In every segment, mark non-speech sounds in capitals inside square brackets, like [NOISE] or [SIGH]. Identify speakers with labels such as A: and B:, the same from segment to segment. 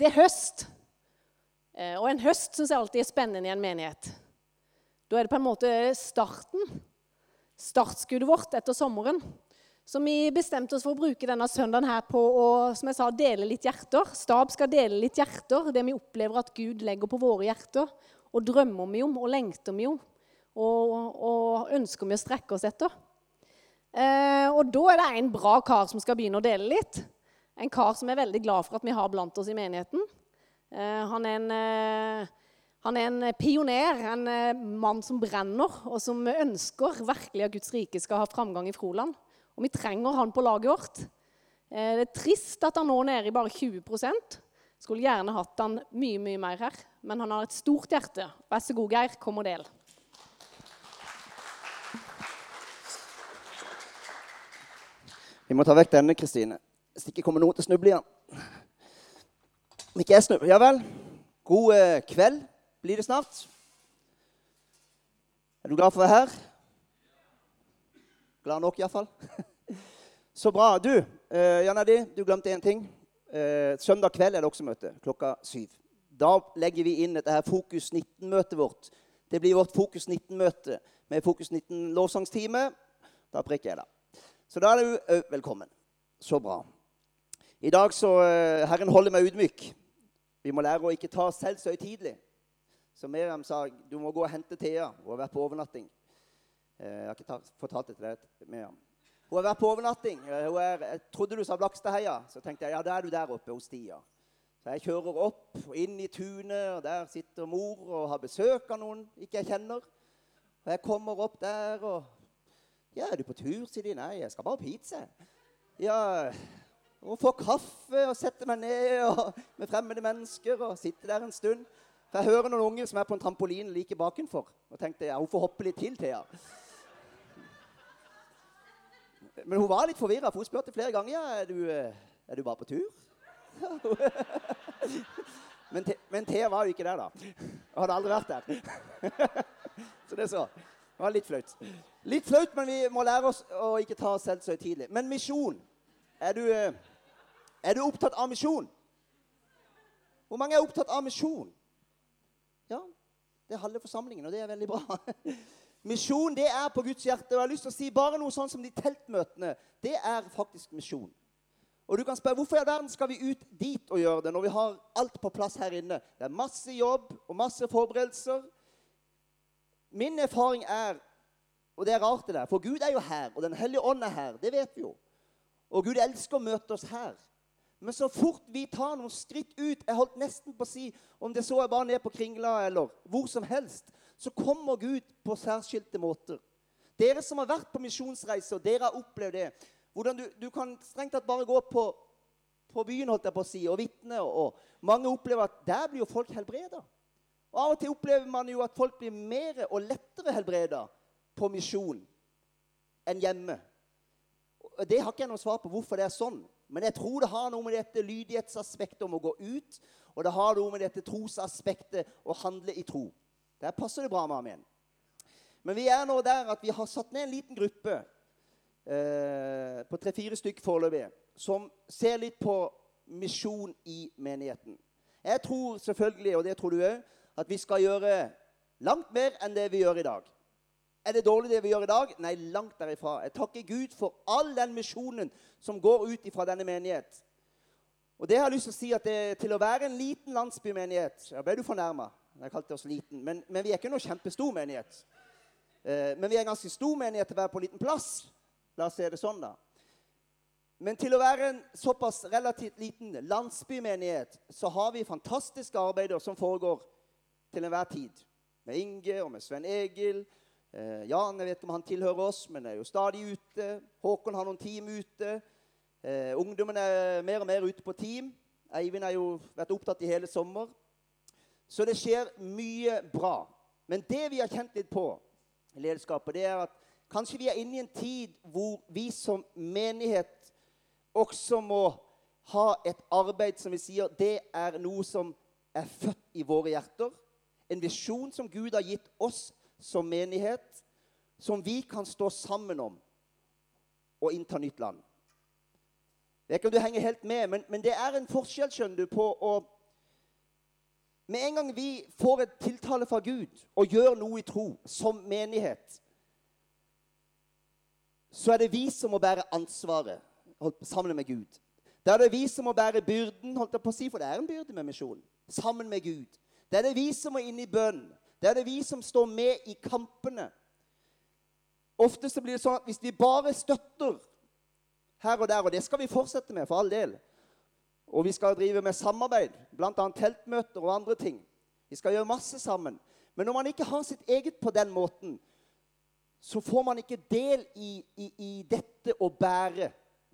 A: Det er høst. Eh, og en høst syns jeg alltid er spennende i en menighet. Da er det på en måte starten. Startskuddet vårt etter sommeren. Så vi bestemte oss for å bruke denne søndagen her på å som jeg sa, dele litt hjerter. Stab skal dele litt hjerter, det vi opplever at Gud legger på våre hjerter. Og drømmer vi om, og lengter vi om, og, og ønsker vi å strekke oss etter. Eh, og da er det en bra kar som skal begynne å dele litt. En kar som er veldig glad for at vi har blant oss i menigheten. Eh, han er en... Eh, han er en pioner, en eh, mann som brenner, og som ønsker virkelig at Guds rike skal ha framgang i Froland. Og vi trenger han på laget vårt. Det er trist at han nå er nede i bare 20% Skulle gjerne hatt han mye mye mer her. Men han har et stort hjerte. Vær så god, Geir. Kom og del.
B: Vi må ta vekk denne, Kristine. Hvis det ikke kommer noen til å snuble igjen. Om ikke jeg snubler Ja vel. God eh, kveld blir det snart. Er du glad for å være her? Glad nok, iallfall. [LAUGHS] Så bra. Du, eh, Jan Eddi, du glemte én ting. Eh, søndag kveld er det også møte klokka syv. Da legger vi inn dette her Fokus 19-møtet vårt. Det blir vårt Fokus 19-møte med Fokus 19 lovsangstime. Da prikker jeg det. Så da er du òg velkommen. Så bra. I dag så eh, Herren holder meg ydmyk. Vi må lære å ikke ta oss selv så høytidelig. Så Miriam sa du må gå og hente Thea. Hun har vært på overnatting. Eh, jeg har ikke fortalt det til deg, Miriam. Hun har vært på overnatting. Eh, er, jeg trodde du sa Blakstadheia. Så tenkte jeg ja, da er du der oppe hos Stia. Så jeg kjører opp og inn i tunet, og der sitter mor og har besøk av noen ikke jeg kjenner. Og jeg kommer opp der og Ja, er du på tur, sier de. Nei, jeg skal bare på pizza. Ja, og få kaffe og sette meg ned og, [LAUGHS] med fremmede mennesker og sitte der en stund. For jeg hører noen unger som er på en trampoline like bakenfor. Og tenkte ja, hun får hoppe litt til, Thea. Men hun var litt forvirra, for hun spurte flere ganger ja, er du, eh, er du bare på tur. [LAUGHS] men, men Thea var jo ikke der, da. Hun hadde aldri vært der. [LAUGHS] så det så. Det var litt flaut. Litt flaut, men vi må lære oss å ikke ta oss selv så tidlig. Men misjon. Er du, eh, er du opptatt av misjon? Hvor mange er opptatt av misjon? Ja, det er halve forsamlingen, og det er veldig bra. [LAUGHS] Misjon det er på Guds hjerte. og jeg har lyst til å si Bare noe sånn som de teltmøtene, det er faktisk misjon. Og du kan spørre hvorfor i all verden skal vi ut dit og gjøre det når vi har alt på plass her inne. Det er masse jobb og masse forberedelser. Min erfaring er Og det er rart, det der, for Gud er jo her, og Den hellige ånd er her. Det vet vi jo. Og Gud elsker å møte oss her. Men så fort vi tar noen skritt ut Jeg holdt nesten på å si om det så er bare ned på Kringla eller hvor som helst, så kommer Gud på særskilte måter. Dere som har vært på misjonsreise, og dere har opplevd det hvordan du, du kan strengt tatt bare gå på, på byen holdt jeg på å si, og vitne. Og, og, mange opplever at der blir jo folk helbreda. Og Av og til opplever man jo at folk blir mer og lettere helbreda på misjon enn hjemme. Det har ikke jeg noe svar på hvorfor det er sånn. Men jeg tror det har noe med dette lydighetsaspektet om å gå ut, og det har noe med dette trosaspektet å handle i tro. Der passer det bra med amen. Men vi er nå der at vi har satt ned en liten gruppe eh, på tre-fire stykk foreløpig som ser litt på misjon i menigheten. Jeg tror selvfølgelig, og det tror du òg, at vi skal gjøre langt mer enn det vi gjør i dag. Er det dårlig, det vi gjør i dag? Nei, langt derifra. Jeg takker Gud for all den misjonen som går ut fra denne menighet. Og det har jeg lyst til å si at det, Til å være en liten landsbymenighet Ja, ble du fornærma? Jeg kalte oss liten. Men, men, vi er ikke noe kjempestor menighet. Eh, men vi er en ganske stor menighet til å være på en liten plass. La oss se det sånn, da. Men til å være en såpass relativt liten landsbymenighet, så har vi fantastiske arbeider som foregår til enhver tid. Med Inge og med Sven Egil Eh, Jan jeg vet om han tilhører oss, men er jo stadig ute. Håkon har noen team ute. Eh, ungdommen er mer og mer ute på team. Eivind har jo vært opptatt i hele sommer. Så det skjer mye bra. Men det vi har kjent litt på i lederskapet, det er at kanskje vi er inne i en tid hvor vi som menighet også må ha et arbeid som vi sier det er noe som er født i våre hjerter. En visjon som Gud har gitt oss som menighet som vi kan stå sammen om og innta nytt land. Jeg vet ikke om du henger helt med, men, men det er en forskjell skjønner du, på å Med en gang vi får et tiltale fra Gud og gjør noe i tro som menighet, så er det vi som må bære ansvaret holdt, sammen med Gud. Da er det vi som må bære byrden, holdt jeg på å si, for det er en byrde med misjon, sammen med Gud. Det er det vi som må inn i bønn. Det er det vi som står med i kampene. Ofte så blir det sånn at hvis vi bare støtter her og der, og det skal vi fortsette med, for all del Og vi skal drive med samarbeid, bl.a. teltmøter og andre ting. Vi skal gjøre masse sammen. Men når man ikke har sitt eget på den måten, så får man ikke del i, i, i dette å bære,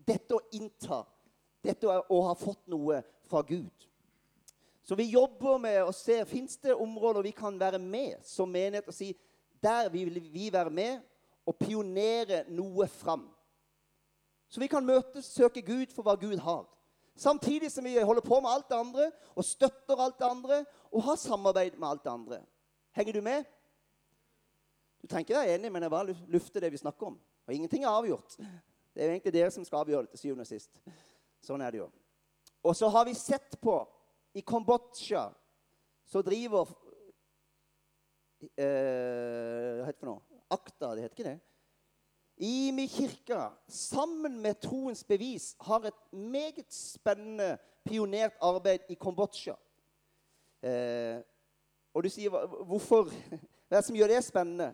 B: dette å innta, dette å, å ha fått noe fra Gud. Så vi jobber med å se fins det områder vi kan være med som menighet og si der vil vi være med og pionere noe fram. Så vi kan møtes, søke Gud for hva Gud har. Samtidig som vi holder på med alt det andre og støtter alt det andre og har samarbeid med alt det andre. Henger du med? Du trenger ikke være enig, men jeg bare lufter det vi snakker om. Og ingenting er avgjort. Det er jo egentlig dere som skal avgjøre det til syvende og sist. Sånn er det jo. Og så har vi sett på i Kambodsja så driver eh, Hva heter det for noe? Akta, det heter ikke det? Imi kirka, sammen med Troens bevis, har et meget spennende pionert arbeid i Kambodsja. Eh, og du sier hvorfor [LAUGHS] Hva er det som gjør det spennende?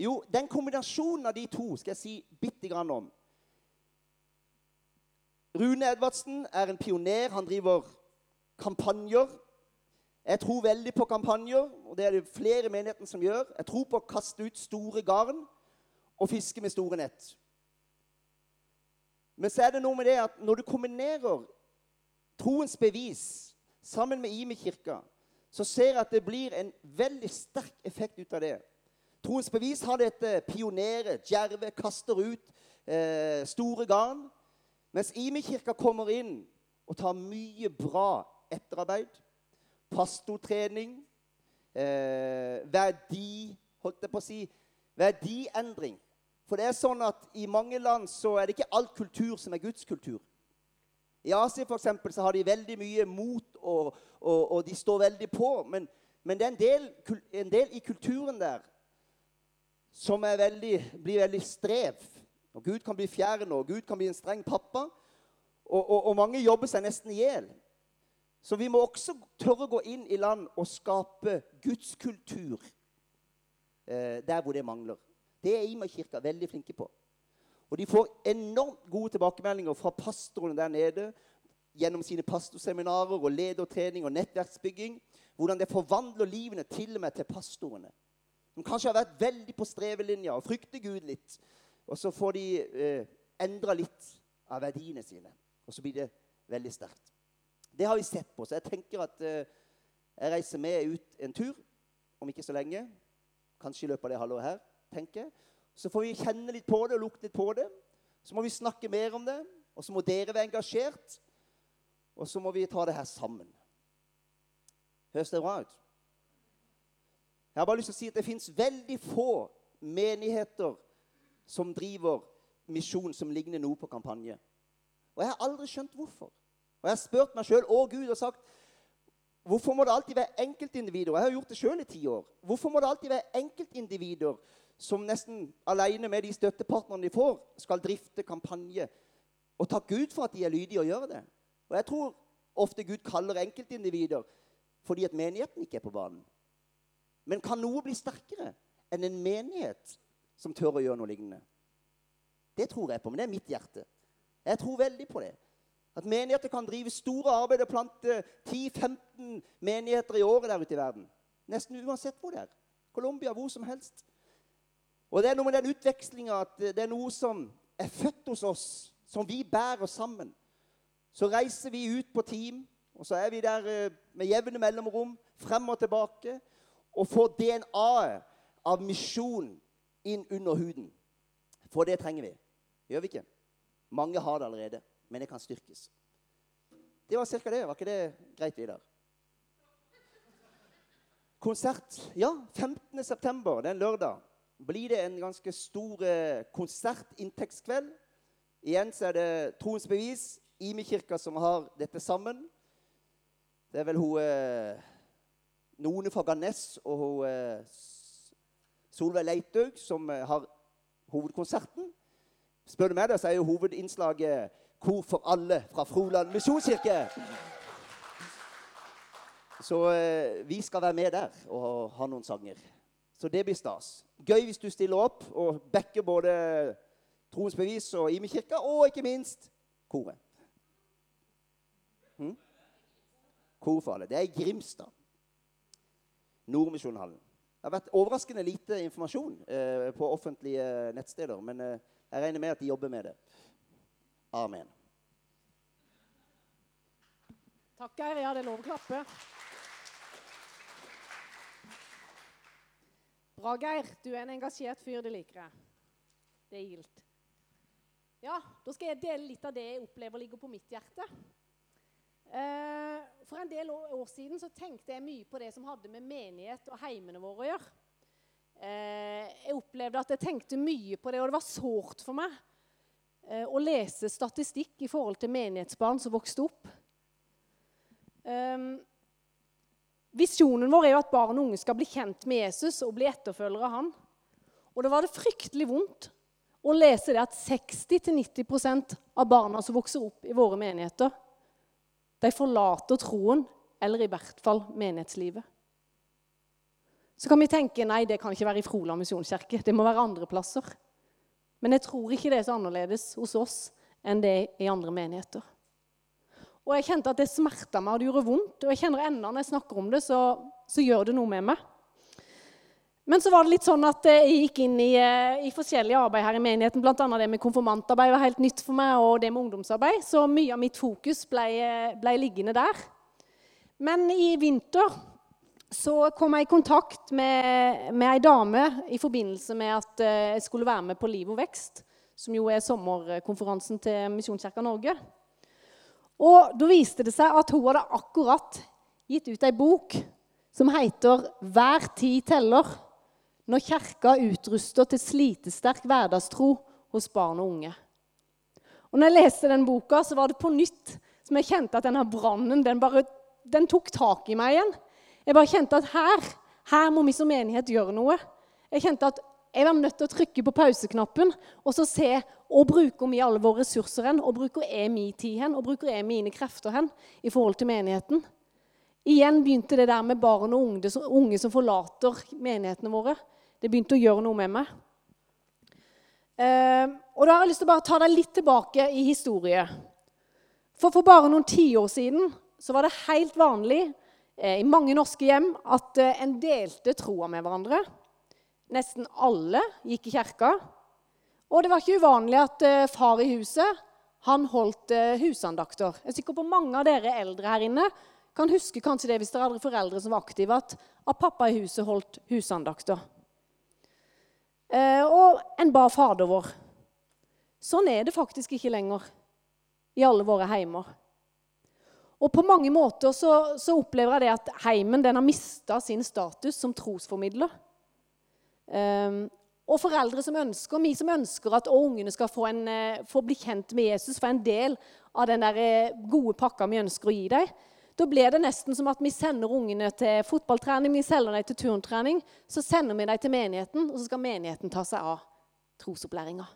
B: Jo, den kombinasjonen av de to skal jeg si bitte grann om. Rune Edvardsen er en pioner. Han driver kampanjer. Jeg tror veldig på kampanjer, og det er det flere i menigheten som gjør. Jeg tror på å kaste ut store garn og fiske med store nett. Men så er det noe med det at når du kombinerer troens bevis sammen med Imi-kirka, så ser jeg at det blir en veldig sterk effekt ut av det. Troens bevis har dette pionere, djerve, kaster ut eh, store garn. Mens Imi-kirka kommer inn og tar mye bra etterarbeid, pastortrening, eh, verdi Holdt jeg på å si verdiendring. For det er sånn at i mange land så er det ikke all kultur som er Guds kultur. I Asia for eksempel, så har de veldig mye mot, og, og, og de står veldig på. Men, men det er en del, en del, i kulturen der som veldig, blir veldig strev. Og Gud kan bli fjern, og Gud kan bli en streng pappa. Og, og mange jobber seg nesten i hjel. Så vi må også tørre å gå inn i land og skape gudskultur eh, der hvor det mangler. Det er Ima-kirka veldig flinke på. Og de får enormt gode tilbakemeldinger fra pastorene der nede gjennom sine pastorseminarer og ledertrening og nettverksbygging. Hvordan det forvandler livene til og med til pastorene. Som kanskje har vært veldig på strevelinja og frykter Gud litt. Og så får de eh, endra litt av verdiene sine. Og så blir det veldig sterkt. Det har vi sett på. Så jeg tenker at eh, jeg reiser med ut en tur om ikke så lenge. Kanskje i løpet av det halvåret her. tenker jeg. Så får vi kjenne litt på det og lukte litt på det. Så må vi snakke mer om det. Og så må dere være engasjert. Og så må vi ta det her sammen. Høres det bra ut? Jeg har bare lyst til å si at det fins veldig få menigheter som driver misjon som ligner noe på kampanje. Og jeg har aldri skjønt hvorfor. Og jeg har spurt meg sjøl og Gud og sagt Hvorfor må det alltid være enkeltindivider? Jeg har gjort det sjøl i ti år. Hvorfor må det alltid være enkeltindivider som nesten alene med de støttepartnerne de får, skal drifte kampanje? Og takk Gud for at de er lydige og gjør det. Og jeg tror ofte Gud kaller enkeltindivider fordi at menigheten ikke er på banen. Men kan noe bli sterkere enn en menighet som tør å gjøre noe lignende? Det tror jeg på, men det er mitt hjerte. Jeg tror veldig på det. At menigheter kan drive store arbeid og plante 10-15 menigheter i året der ute i verden. Nesten uansett hvor det er. Colombia, hvor som helst. Og det er noe med den utvekslinga at det er noe som er født hos oss, som vi bærer sammen. Så reiser vi ut på team, og så er vi der eh, med jevne mellomrom, frem og tilbake, og får DNA-et av misjon inn under huden. For det trenger vi. Gjør vi ikke? Mange har det allerede men det kan styrkes. Det var ca. det. Var ikke det greit, Vidar? Konsert. Ja, 15. september, det er en lørdag, blir det en ganske stor eh, konsertinntektskveld. Igjen så er det Troens Bevis, Imi kirka, som har dette sammen. Det er vel hun eh, None fra Ganes og hun, eh, Solveig Leitaug som eh, har hovedkonserten. Spør du meg, da, så er jo hovedinnslaget Kor for alle fra Froland misjonskirke. Så eh, vi skal være med der og ha noen sanger. Så det blir stas. Gøy hvis du stiller opp og backer både Troens bevis og Ime-kirka, og ikke minst koret. Hm? Kor for alle. Det er i Grimstad. Nordmisjonhallen. Det har vært overraskende lite informasjon eh, på offentlige nettsteder, men eh, jeg regner med at de jobber med det. Amen.
A: Takk, Geir. Ja, det er lov å klappe. Bra, Geir. Du er en engasjert fyr. Det liker jeg. Det er gildt. Ja, da skal jeg dele litt av det jeg opplever ligger på mitt hjerte. Eh, For en del år siden så tenkte jeg mye på det som hadde med menighet og heimene våre å gjøre. Eh, Jeg opplevde at jeg tenkte mye på det, og det var sårt for meg å lese statistikk i forhold til menighetsbarn som vokste opp. Um, visjonen vår er jo at barn og unge skal bli kjent med Jesus og bli etterfølgere av han. Og da var det fryktelig vondt å lese det at 60-90% av barna som vokser opp i våre menigheter, de forlater troen, eller i hvert fall menighetslivet. Så kan vi tenke nei, det kan ikke være i Froland misjonskirke. Det må være andre plasser. Men jeg tror ikke det er så annerledes hos oss enn det er i andre menigheter. Og jeg kjente at det smerta meg, og det gjorde vondt. Og jeg kjenner ennå når jeg snakker om det, så, så gjør det noe med meg. Men så var det litt sånn at jeg gikk inn i, eh, i forskjellige arbeid her i menigheten. Blant annet det med konfirmantarbeid var helt nytt for meg, og det med ungdomsarbeid. Så mye av mitt fokus ble, ble liggende der. Men i vinter så kom jeg i kontakt med, med ei dame i forbindelse med at eh, jeg skulle være med på Liv og vekst, som jo er sommerkonferansen til Misjonskirka Norge. Og da viste det seg at hun hadde akkurat gitt ut ei bok som heter 'Hver tid teller'. Når kirka utruster til slitesterk hverdagstro hos barn og unge. Og når jeg leste den boka, så var det på nytt som jeg kjente at denne brannen den den tok tak i meg igjen. Jeg bare kjente at her, her må vi som menighet gjøre noe. Jeg kjente at jeg var nødt til å trykke på pauseknappen og så se og bruker vi alle våre ressurser hen, og bruker jeg min tid hen, og bruker jeg mine krefter hen i forhold til menigheten. Igjen begynte det der med barn og unge, som forlater menighetene våre. Det begynte å gjøre noe med meg. Eh, og da har jeg lyst til å bare ta deg litt tilbake i historie. For for bare noen tiår siden så var det helt vanlig i mange norske hjem at eh, en delte troa med hverandre. Nesten alle gikk i kirka. Og det var ikke uvanlig at eh, far i huset han holdt eh, husandakter. Jeg er sikker på mange av dere eldre her inne kan huske kanskje det hvis dere hadde foreldre som var aktive, at, at pappa i huset holdt husandakter. Eh, og en ba Fader vår. Sånn er det faktisk ikke lenger i alle våre heimer. Og på mange måter så, så opplever jeg det at heimen den har mista sin status som trosformidler. Um, og foreldre som ønsker, vi som ønsker at ungene skal få, en, eh, få, bli kjent med Jesus, få en del av den der eh, gode pakka vi ønsker å gi dem, da blir det nesten som at vi sender ungene til fotballtrening, vi selger dem til turntrening. Så sender vi dem til menigheten, og så skal menigheten ta seg av trosopplæringa.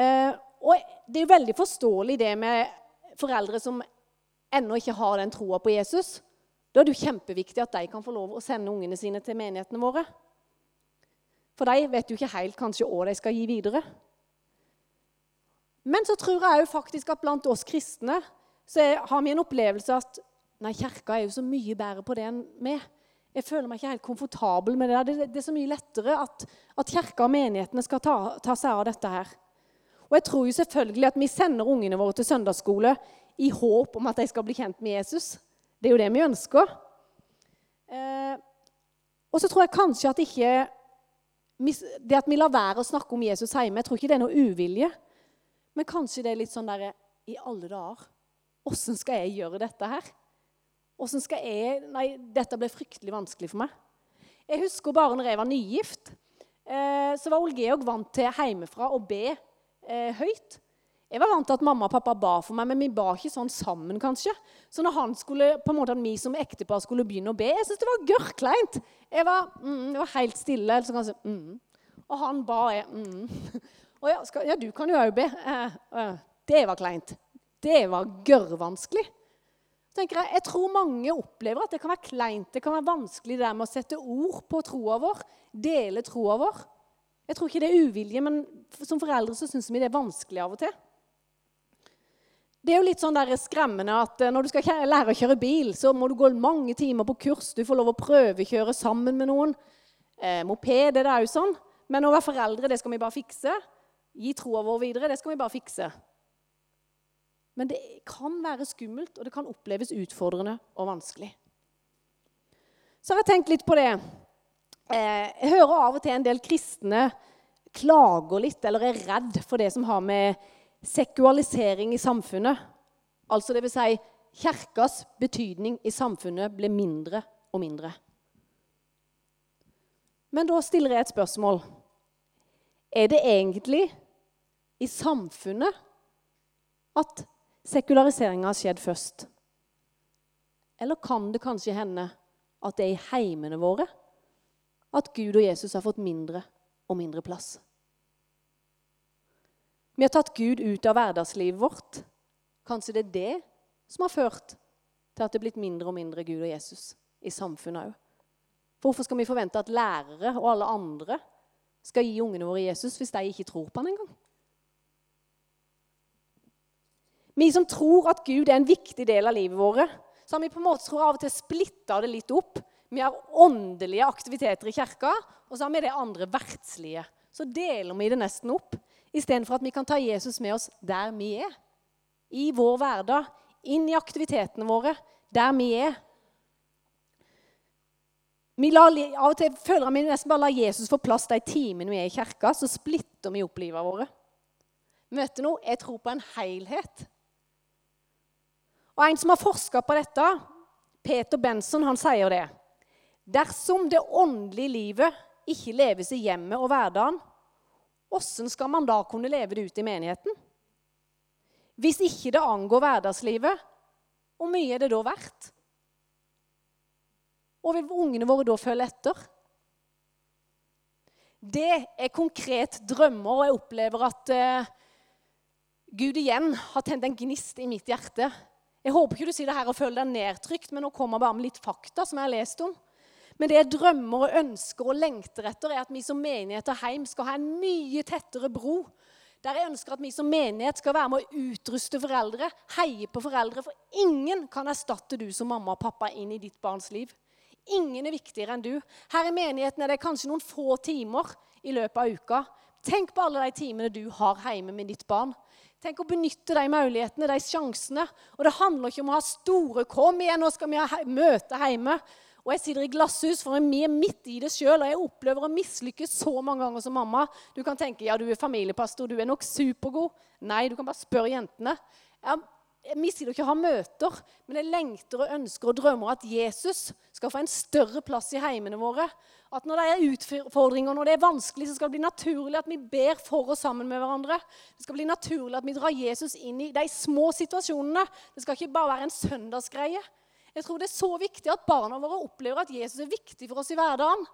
A: Eh, og det er jo veldig forståelig det med foreldre som ennå ikke har den troa på Jesus. Da er det jo kjempeviktig at de kan få lov å sende ungene sine til menighetene våre. For de vet jo ikke helt kanskje hva de skal gi videre. Men så tror jeg jo faktisk at blant oss kristne så har vi en opplevelse at nei, kirka er jo så mye bedre på det enn vi. Jeg føler meg ikke helt komfortabel med det. Det, det er så mye lettere at, at kirka og menighetene skal ta, ta, seg av dette her. Og jeg tror jo selvfølgelig at vi sender ungene våre til søndagsskole i håp om at de skal bli kjent med Jesus. Det er jo det vi ønsker. Eh, og så tror jeg kanskje at ikke Det at vi lar være å snakke om Jesus hjemme, jeg tror ikke det er noe uvilje. Men kanskje det er litt sånn derre I alle dager Åssen skal jeg gjøre dette her? Åssen skal jeg Nei, dette ble fryktelig vanskelig for meg. Jeg husker bare når jeg var nygift, eh, så var Ole Georg vant til hjemmefra å be eh, høyt. Jeg var vant til at mamma og pappa ba for meg, men vi ba ikke sånn sammen, kanskje. Så når han skulle, på en måte at vi som ektepar skulle begynne å be, jeg syntes det var gørrkleint. Jeg var, mm, jeg var helt stille. så kanskje, mm. Og han ba, jeg mm. [LAUGHS] Og ja, skal, ja, du kan jo òg be. Eh, eh, det var kleint. Det var gørrvanskelig. tenker Jeg, jeg tror mange opplever at det kan være kleint, det kan være vanskelig det der med å sette ord på troa vår, dele troa vår. Jeg tror ikke det er uvilje, men som foreldre så syns vi det er vanskelig av og til. Det er jo litt sånn der skremmende at eh, når du skal lære å kjøre bil, så må du gå mange timer på kurs. Du får lov å prøvekjøre sammen med noen. Eh, moped er det òg sånn. Men å være foreldre, det skal vi bare fikse. Gi troa vår videre, det skal vi bare fikse. Men det kan være skummelt, og det kan oppleves utfordrende og vanskelig. Så har jeg tenkt litt på det. Eh, jeg hører av og til en del kristne klager litt eller er redd for det som har med sekualisering i samfunnet. Altså dvs. Si, kirkas betydning i samfunnet ble mindre og mindre. Men da stiller jeg et spørsmål. Er det egentlig i samfunnet at sekulariseringa har skjedd først? Eller kan det kanskje hende at det er i heimene våre at Gud og Jesus har fått mindre og mindre plass? Vi har tatt Gud ut av hverdagslivet vårt. Kanskje det er det som har ført til at det er blitt mindre og mindre Gud og Jesus i samfunnet òg. Hvorfor skal vi forvente at lærere og alle andre skal gi ungene våre Jesus hvis de ikke tror på han engang? Vi som tror at Gud er en viktig del av livet vårt, så har vi på en måte tror av og til splitta det litt opp. Vi har åndelige aktiviteter i kirka, og så har vi det andre verdslige. Så deler vi det nesten opp istedenfor at vi kan ta Jesus med oss der vi er. I vår hverdag, inn i aktivitetene våre, der vi er. Vi lar, av og til føler vi nesten bare lar Jesus få plass de timene vi er i kirka, så splitter vi opp livet våre. Du noe? Jeg tror på en helhet. Og En som har forska på dette, Peter Benson, han sier det. Dersom det åndelige livet ikke leves i hjemmet og hverdagen, Åssen skal man da kunne leve det ut i menigheten? Hvis ikke det angår hverdagslivet, hvor mye er det da verdt? Og vil ungene våre da følge etter? Det er konkret drømmer, og jeg opplever at uh, Gud igjen har tent en gnist i mitt hjerte. Jeg håper ikke du sier det her og føler deg nedtrykt, men nå kommer jeg bare med litt fakta som jeg har lest om. Men det jeg drømmer og ønsker og lengter etter, er at vi som menighet og heim skal ha en mye tettere bro. Der jeg ønsker at vi som menighet skal være med å utruste foreldre, heie på foreldre. For ingen kan erstatte du som mamma og pappa inn i ditt barns liv. Ingen er viktigere enn du. Her i menigheten er det kanskje noen få timer i løpet av uka. Tenk på alle de timene du har hjemme med ditt barn. Tenk å benytte de mulighetene, de sjansene. Og det handler ikke om å ha store 'kom igjen, nå skal vi ha møte hjemme'. Og jeg sitter i glasshus, for vi er midt i det sjøl. Og jeg opplever å mislykkes så mange ganger som mamma. Du kan tenke ja, du er familiepastor, du er nok supergod. Nei, du kan bare spørre jentene. Jeg, jeg sitter ikke å ha møter, men jeg lengter og ønsker og drømmer at Jesus skal få en større plass i heimene våre. At når det er utfordringer, når det er vanskelig, så skal det bli naturlig at vi ber for og sammen med hverandre. Det skal bli naturlig at vi drar Jesus inn i de små situasjonene. Det skal ikke bare være en søndagsgreie. Jeg tror det er så viktig at barna våre opplever at Jesus er viktig for oss i hverdagen.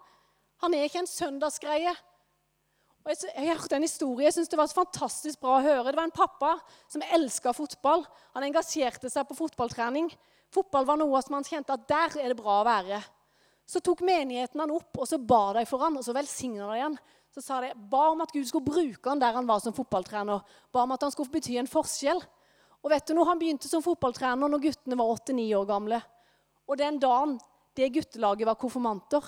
A: Han er ikke en søndagsgreie. Og jeg, jeg hørte en historie jeg synes det var så fantastisk bra å høre. Det var en pappa som elska fotball. Han engasjerte seg på fotballtrening. Fotball var noe som han kjente at der er det bra å være. Så tok menigheten han opp, og så ba de for han, og så velsigna de han. Så sa de, ba om at Gud skulle bruke han der han var som fotballtrener. Ba om at han skulle bety en forskjell. Og vet du noe, Han begynte som fotballtrener når guttene var 8-9 år gamle. Og den dagen det guttelaget var konfirmanter,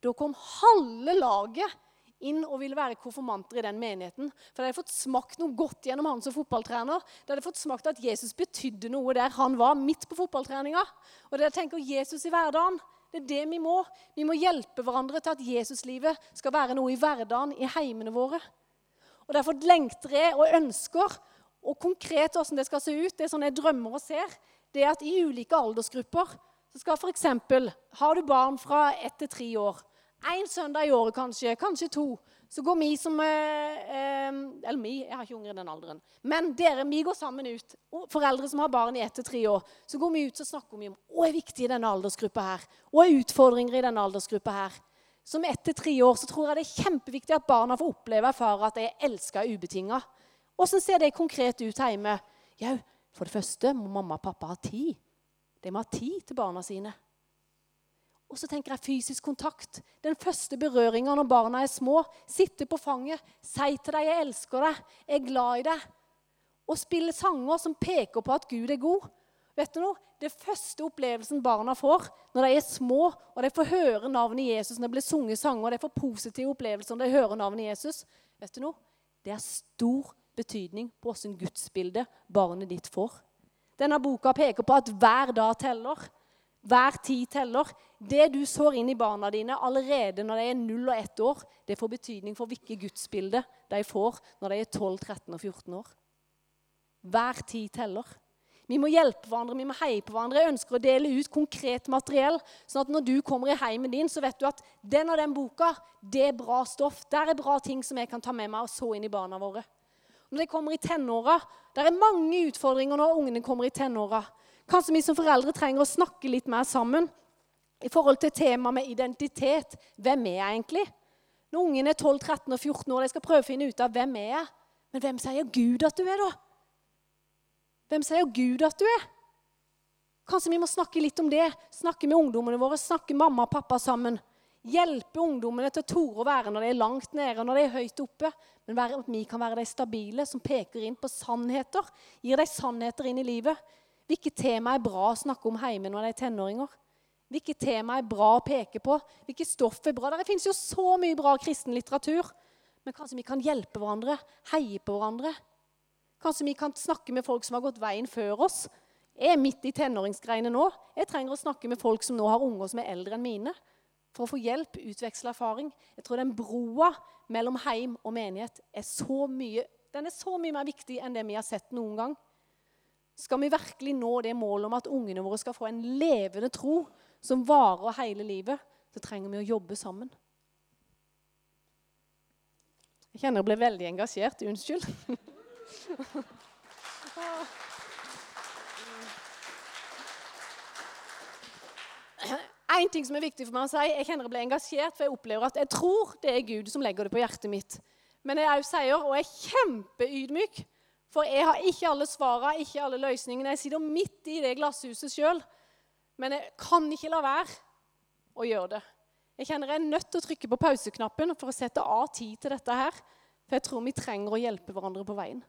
A: da kom halve laget inn og ville være konfirmanter i den menigheten. For de hadde fått smakt noe godt gjennom han som fotballtrener. De hadde fått smakt at Jesus betydde noe der han var midt på fotballtreninga. Og det tenker Jesus i hverdagen. Det er det vi må. Vi må hjelpe hverandre til at Jesuslivet skal være noe i hverdagen, i heimene våre. Og Derfor lengter jeg og ønsker og konkret hvordan det skal se ut, det er sånn jeg drømmer og ser, det er at i ulike aldersgrupper så skal f.eks. Har du barn fra ett til tre år, én søndag i året kanskje, kanskje to, Så går vi som eh, eh, Eller vi, jeg har ikke unger i den alderen. Men dere, vi går sammen ut. Foreldre som har barn i ett til tre år. Så går vi ut og snakker vi om hva er viktig i denne aldersgruppa her. Hva er utfordringer i denne aldersgruppa her. Som ett til tre år så tror jeg det er kjempeviktig at barna får oppleve og erfare at de er elska ubetinga. Åssen ser det konkret ut hjemme? Jau, for det første må mamma og pappa ha tid. De må ha tid til barna sine. Og så tenker jeg fysisk kontakt. Den første berøringa når barna er små. Sitte på fanget, si til dem 'jeg elsker deg', 'jeg er glad i deg'. Og spille sanger som peker på at Gud er god. Vet du noe? Det første opplevelsen barna får når de er små, og de får høre navnet Jesus når det blir sunget sanger, og de får positive opplevelser når de hører navnet Jesus, vet du noe? det er stor betydning på åssen gudsbilde barnet ditt får. Denne boka peker på at hver dag teller. Hver tid teller. Det du sår inn i barna dine allerede når de er 0 og 1 år, det får betydning for hvilket gudsbilde de får når de er 12, 13 og 14 år. Hver tid teller. Vi må hjelpe hverandre, vi må heie på hverandre. Jeg ønsker å dele ut konkret materiell, sånn at når du kommer i heimen din, så vet du at den og den boka, det er bra stoff. Der er bra ting som jeg kan ta med meg og så inn i barna våre. Når de kommer i tenåra, Det er mange utfordringer når ungene kommer i tenåra. Kanskje vi som foreldre trenger å snakke litt mer sammen i forhold til temaet med identitet. Hvem er jeg egentlig? Når ungene er 12, 13 og 14 år, de skal prøve å finne ut av hvem er jeg Men hvem sier Gud at du er, da? Hvem sier Gud at du er? Kanskje vi må snakke litt om det. Snakke med ungdommene våre, snakke mamma og pappa sammen. Hjelpe ungdommene til å tore å være når de er langt nede og når de er høyt oppe. Men være, at vi kan være de stabile som peker inn på sannheter. Gir de sannheter inn i livet. Hvilke tema er bra å snakke om hjemme når de er tenåringer? Hvilke tema er bra å peke på? Hvilke stoff er bra? Det finnes jo så mye bra kristen litteratur. Men kanskje vi kan hjelpe hverandre, heie på hverandre. Kanskje vi kan snakke med folk som har gått veien før oss. Jeg er midt i tenåringsgreiene nå. Jeg trenger å snakke med folk som nå har unger som er eldre enn mine. For å få hjelp, utveksle erfaring. Jeg tror den broa mellom heim og menighet er så mye, den er så mye mer viktig enn det vi har sett noen gang. Skal vi virkelig nå det målet om at ungene våre skal få en levende tro som varer hele livet, så trenger vi å jobbe sammen. Jeg kjenner jeg ble veldig engasjert. Unnskyld. [LAUGHS] En ting som er viktig for meg å si, jeg kjenner jeg blir engasjert, for jeg opplever at jeg tror det er Gud som legger det på hjertet mitt. Men jeg òg sier, og er kjempeydmyk, for jeg har ikke alle svarene, ikke alle løsningene. Jeg sitter midt i det glasshuset sjøl. Men jeg kan ikke la være å gjøre det. Jeg kjenner jeg er nødt til å trykke på pauseknappen for å sette av tid til dette her. For jeg tror vi trenger å hjelpe hverandre på veien.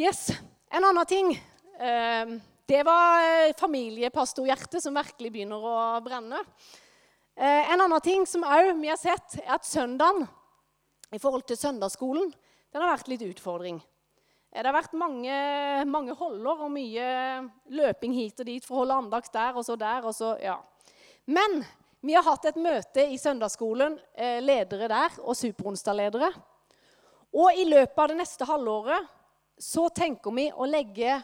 A: Yes. En annen ting. Eh, det var eh, familiepastorhjertet som virkelig begynner å brenne. Eh, en annen ting som vi har sett, er at søndagen i forhold til søndagsskolen den har vært litt utfordring. Det har vært mange, mange holder og mye løping hit og dit for å holde andakt der og så der. og så, ja. Men vi har hatt et møte i søndagsskolen, eh, ledere der og superonsdagledere. Og i løpet av det neste halvåret så tenker vi å legge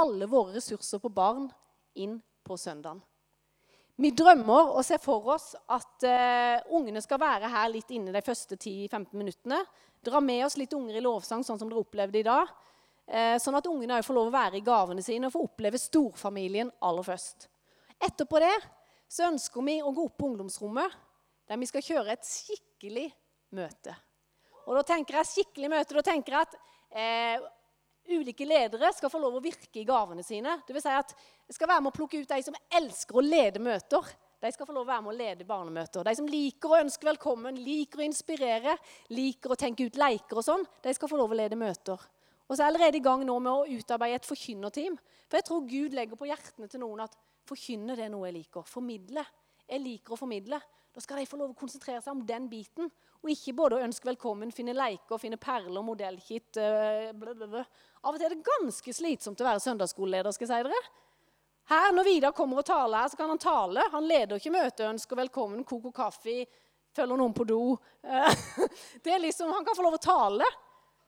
A: alle våre ressurser på barn inn på søndagen. Vi drømmer og ser for oss at uh, ungene skal være her litt inne de første 10-15 minuttene. Dra med oss litt unger i lovsang, sånn som dere opplevde i dag. Uh, sånn at ungene får lov å være i gavene sine og få oppleve storfamilien aller først. Etterpå det så ønsker vi å gå opp på ungdomsrommet, der vi skal kjøre et skikkelig møte. Og da tenker jeg skikkelig møte, da tenker jeg at uh, ulike ledere skal få lov å virke i gavene sine. Det vil si at jeg skal være med å plukke ut de som elsker å lede møter. De skal få lov å være med å lede barnemøter. De som liker å ønske velkommen, liker å inspirere, liker å tenke ut leker og sånn, de skal få lov å lede møter. Og så er jeg allerede i gang nå med å utarbeide et forkynnerteam. For jeg tror Gud legger på hjertene til noen at forkynne det er noe jeg liker. Formidle. Jeg liker å formidle. Da skal de få lov å konsentrere seg om den biten. Og ikke både å ønske velkommen, finne leker, finne perler, modellkit uh, Av og til er det ganske slitsomt å være søndagsskoleleder. skal jeg si dere. Her, Når Vidar kommer og taler her, så kan han tale. Han leder ikke møtet, ønsker velkommen, koker kaffe, følger noen på do. [LAUGHS] det er liksom, Han kan få lov å tale.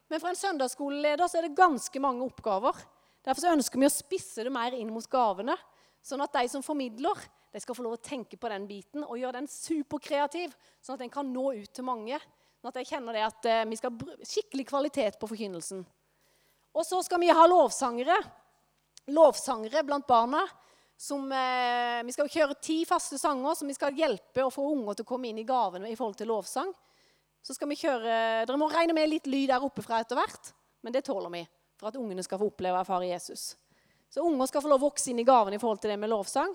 A: Men for en søndagsskoleleder så er det ganske mange oppgaver. Derfor så ønsker vi å spisse det mer inn mot gavene. Sånn at de som formidler, de skal få lov å tenke på den biten og gjøre den superkreativ, sånn at den kan nå ut til mange. Sånn at jeg kjenner det at eh, Vi skal ha skikkelig kvalitet på forkynnelsen. Og så skal vi ha lovsangere. Lovsangere blant barna. Som, eh, vi skal kjøre ti faste sanger som vi skal hjelpe å få unger til å komme inn i gavene i forhold til lovsang. Så skal vi kjøre, Dere må regne med litt lyd der oppe fra etter hvert, men det tåler vi for at ungene skal få oppleve og erfare Jesus. Så unger skal få lov å vokse inn i gaven i forhold til det med lovsang.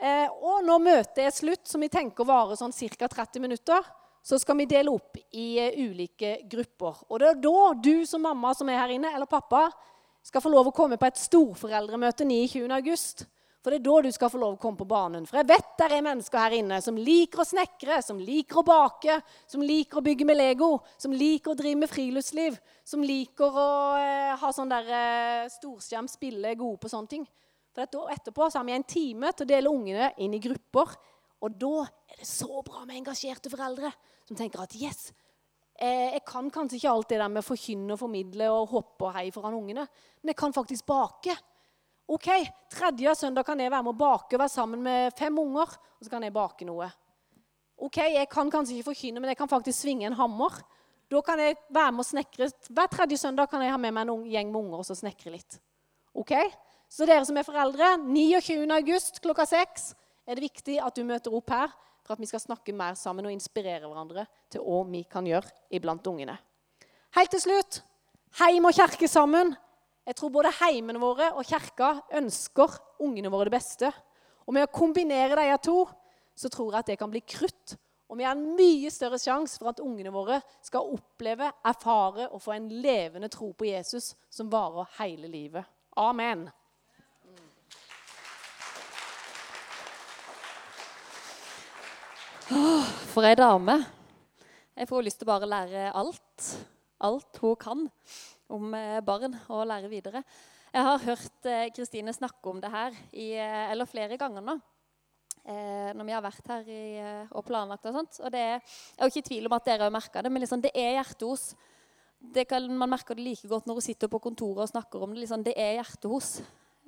A: Eh, og når møtet er slutt, som vi tenker varer sånn ca. 30 minutter, så skal vi dele opp i uh, ulike grupper. Og det er da du som mamma som er her inne, eller pappa, skal få lov å komme på et storforeldremøte 29. august. For det er da du skal få lov å komme på banen. For jeg vet det er mennesker her inne som liker å snekre, som liker å bake, som liker å bygge med Lego, som liker å drive med friluftsliv, som liker å eh, ha sånn der eh, storskjerm, spille, gode på sånne ting. For etterpå så har vi en time til å dele ungene inn i grupper. Og da er det så bra med engasjerte foreldre som tenker at yes, eh, jeg kan kanskje ikke alt det der med å forkynne og formidle og hoppe og hei foran ungene, men jeg kan faktisk bake. OK, tredje søndag kan jeg være med å bake og være sammen med fem unger. Og så kan jeg bake noe. OK, jeg kan kanskje ikke forkynne, men jeg kan faktisk svinge en hammer. Da kan jeg være med å snekre. Hver tredje søndag kan jeg ha med meg en gjeng med unger og så snekre litt. OK? Så dere som er foreldre, 29. august klokka 6 er det viktig at du møter opp her for at vi skal snakke mer sammen og inspirere hverandre til hva vi kan gjøre iblant ungene. Helt til slutt heim og kirke sammen. Jeg tror både heimene våre og kirka ønsker ungene våre det beste. Og med å kombinere de to så tror jeg at det kan bli krutt. Og vi har en mye større sjanse for at ungene våre skal oppleve, erfare og få en levende tro på Jesus som varer hele livet. Amen.
C: For ei dame. Jeg får lyst til å bare lære alt. Alt hun kan om eh, barn og lære videre. Jeg har hørt eh, Kristine snakke om det her i, eh, eller flere ganger nå. når vi har vært her i, og planlagt og sånt. Og det er, jeg er ikke i tvil om at dere har merka det, men liksom, det er hjertehos. Det kan, man merker det like godt når hun sitter på kontoret og snakker om det. Liksom, det er hjertehos.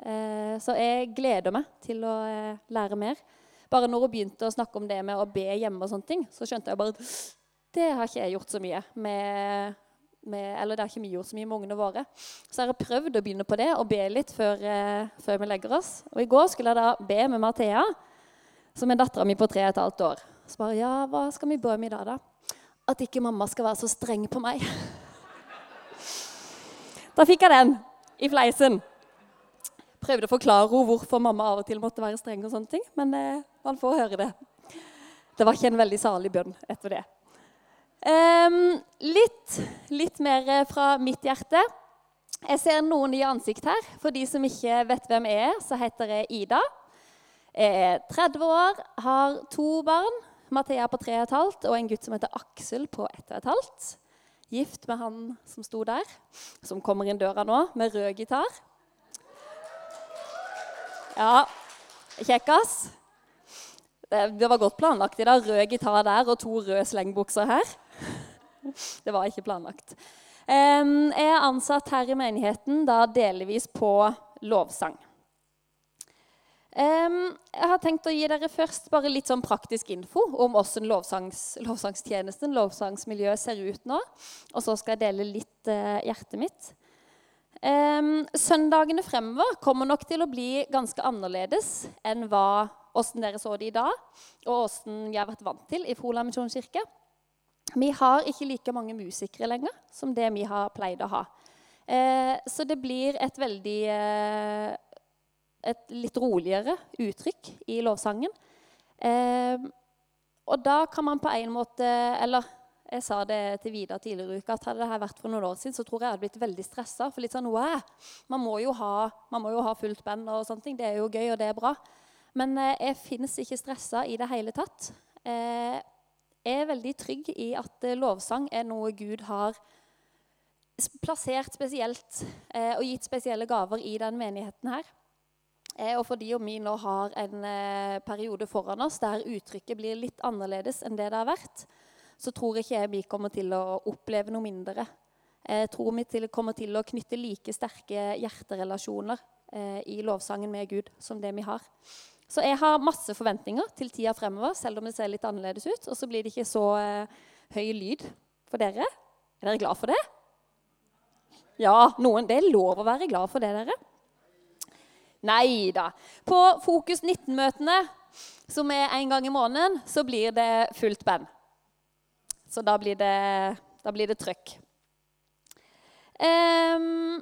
C: Eh, så jeg gleder meg til å lære mer. Bare når hun begynte å snakke om det med å be hjemme, og sånne ting, så skjønte jeg bare det har ikke jeg gjort så mye med med, eller det har ikke vi gjort så mye med ungene våre. Så jeg har prøvd å begynne på det og be litt før, eh, før, vi legger oss. Og I går skulle jeg da be med Mathea, som er dattera mi på tre og et halvt år. Så bare, ja, hva skal vi be om i dag, da? At ikke mamma skal være så streng på meg. [LAUGHS] Da fikk jeg den i fleisen. Prøvde å forklare henne hvorfor mamma av og til måtte være streng, og sånne ting, men eh, man får høre det. Det var ikke en veldig salig bønn etter det. Litt, litt, mer eh, fra mitt hjerte. Jeg ser noen nye ansikt her. For de som ikke vet hvem jeg er, så heter jeg Ida. Jeg er 30 år, har to barn. Mathea på 3,5 og en gutt som heter Aksel på 1,5. Gift med han som sto der, som kommer inn døra nå med rød gitar. Ja, kjekkas. Det, det var godt planlagt i dag. Rød gitar der og to røde slengbukser her. Det var ikke planlagt. Jeg er ansatt her i menigheten da delvis på lovsang. Jeg har tenkt å gi dere først bare litt sånn praktisk info om hvordan lovsangs, lovsangstjenesten, lovsangsmiljøet, ser ut nå. Og så skal jeg dele litt eh, hjertet mitt. Søndagene fremover kommer nok til å bli ganske annerledes enn hva, hvordan dere så det i dag, og hvordan vi har vært vant til i Froland misjonskirke. Vi har ikke like mange musikere lenger som det vi har pleid å ha. Eh, så det blir et veldig eh, Et litt roligere uttrykk i lovsangen. Eh, og da kan man på en måte Eller jeg sa det til Vidar tidligere i uka at hadde dette vært for noen år siden, så tror jeg jeg hadde blitt veldig stressa. For litt sånn, man må, jo ha, man må jo ha fullt band og sånne ting. Det er jo gøy, og det er bra. Men eh, jeg finnes ikke stressa i det hele tatt. Eh, er veldig trygg i at eh, lovsang er noe Gud har plassert spesielt og gitt spesielle gaver i den menigheten her. Og fordi vi nå har en periode foran oss der uttrykket blir litt annerledes enn det det har vært, så tror ikke jeg vi kommer til å oppleve noe mindre. Jeg tror vi til, kommer til å knytte like sterke hjerterelasjoner i lovsangen med Gud som det vi har. Så jeg har masse forventninger til tida fremover, selv om det ser litt annerledes ut. Og så blir det ikke så eh, høy lyd for dere. Er dere glad for det? Ja, noen. Det er lov å være glad for det, dere. Nei da. På Fokus 19-møtene, som er en gang i måneden, så blir det fullt band. Så da blir det, da blir det trøkk. Um,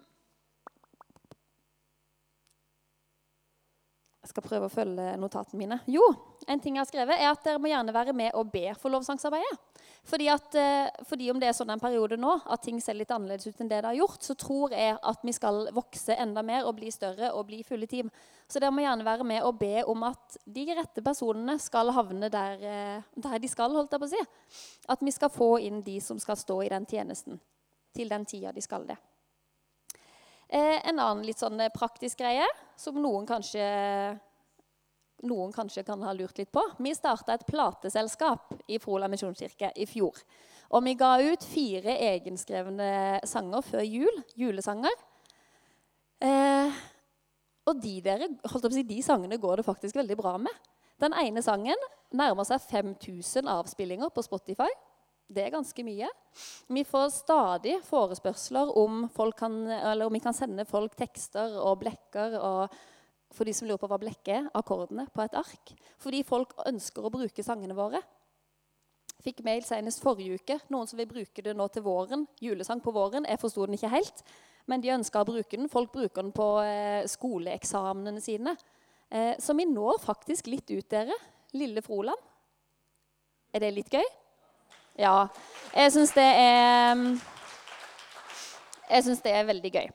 C: Jeg skal prøve å følge notatene mine. Jo, en ting jeg har skrevet er at dere må gjerne være med og be for lovsangsarbeidet. Fordi, at, eh, fordi om det er sånn en periode nå at ting ser litt annerledes ut enn det det har gjort, så tror jeg at vi skal vokse enda mer og bli større og bli fulle team. Så dere må gjerne være med og be om at de rette personene skal havne der, eh, der de skal. holdt jeg på å si. At vi skal få inn de som skal stå i den tjenesten til den tida de skal det. Eh, en annen litt sånn eh, praktisk greie som noen kanskje, noen kanskje kan ha lurt litt på. Vi starta et plateselskap i Frola misjonskirke i fjor. Og vi ga ut fire egenskrevne sanger før jul. Julesanger. Eh, og de, dere, si, de sangene går det faktisk veldig bra med. Den ene sangen nærmer seg 5000 avspillinger på Spotify. Det er ganske mye. Vi får stadig forespørsler om, kan, om vi kan sende folk tekster og blekker. og for de som lurer på hva blekk er, akkordene på et ark. Fordi folk ønsker å bruke sangene våre. Fikk mail senest forrige uke. Noen som vil bruke det nå til våren. Julesang på våren. Jeg forsto den ikke helt, men de ønska å bruke den. Folk bruker den på eh, skoleeksamene sine. Eh, så vi når faktisk litt ut, dere. Lille Froland. Er det litt gøy? Ja. Jeg syns det er mm, Jeg syns det er veldig gøy.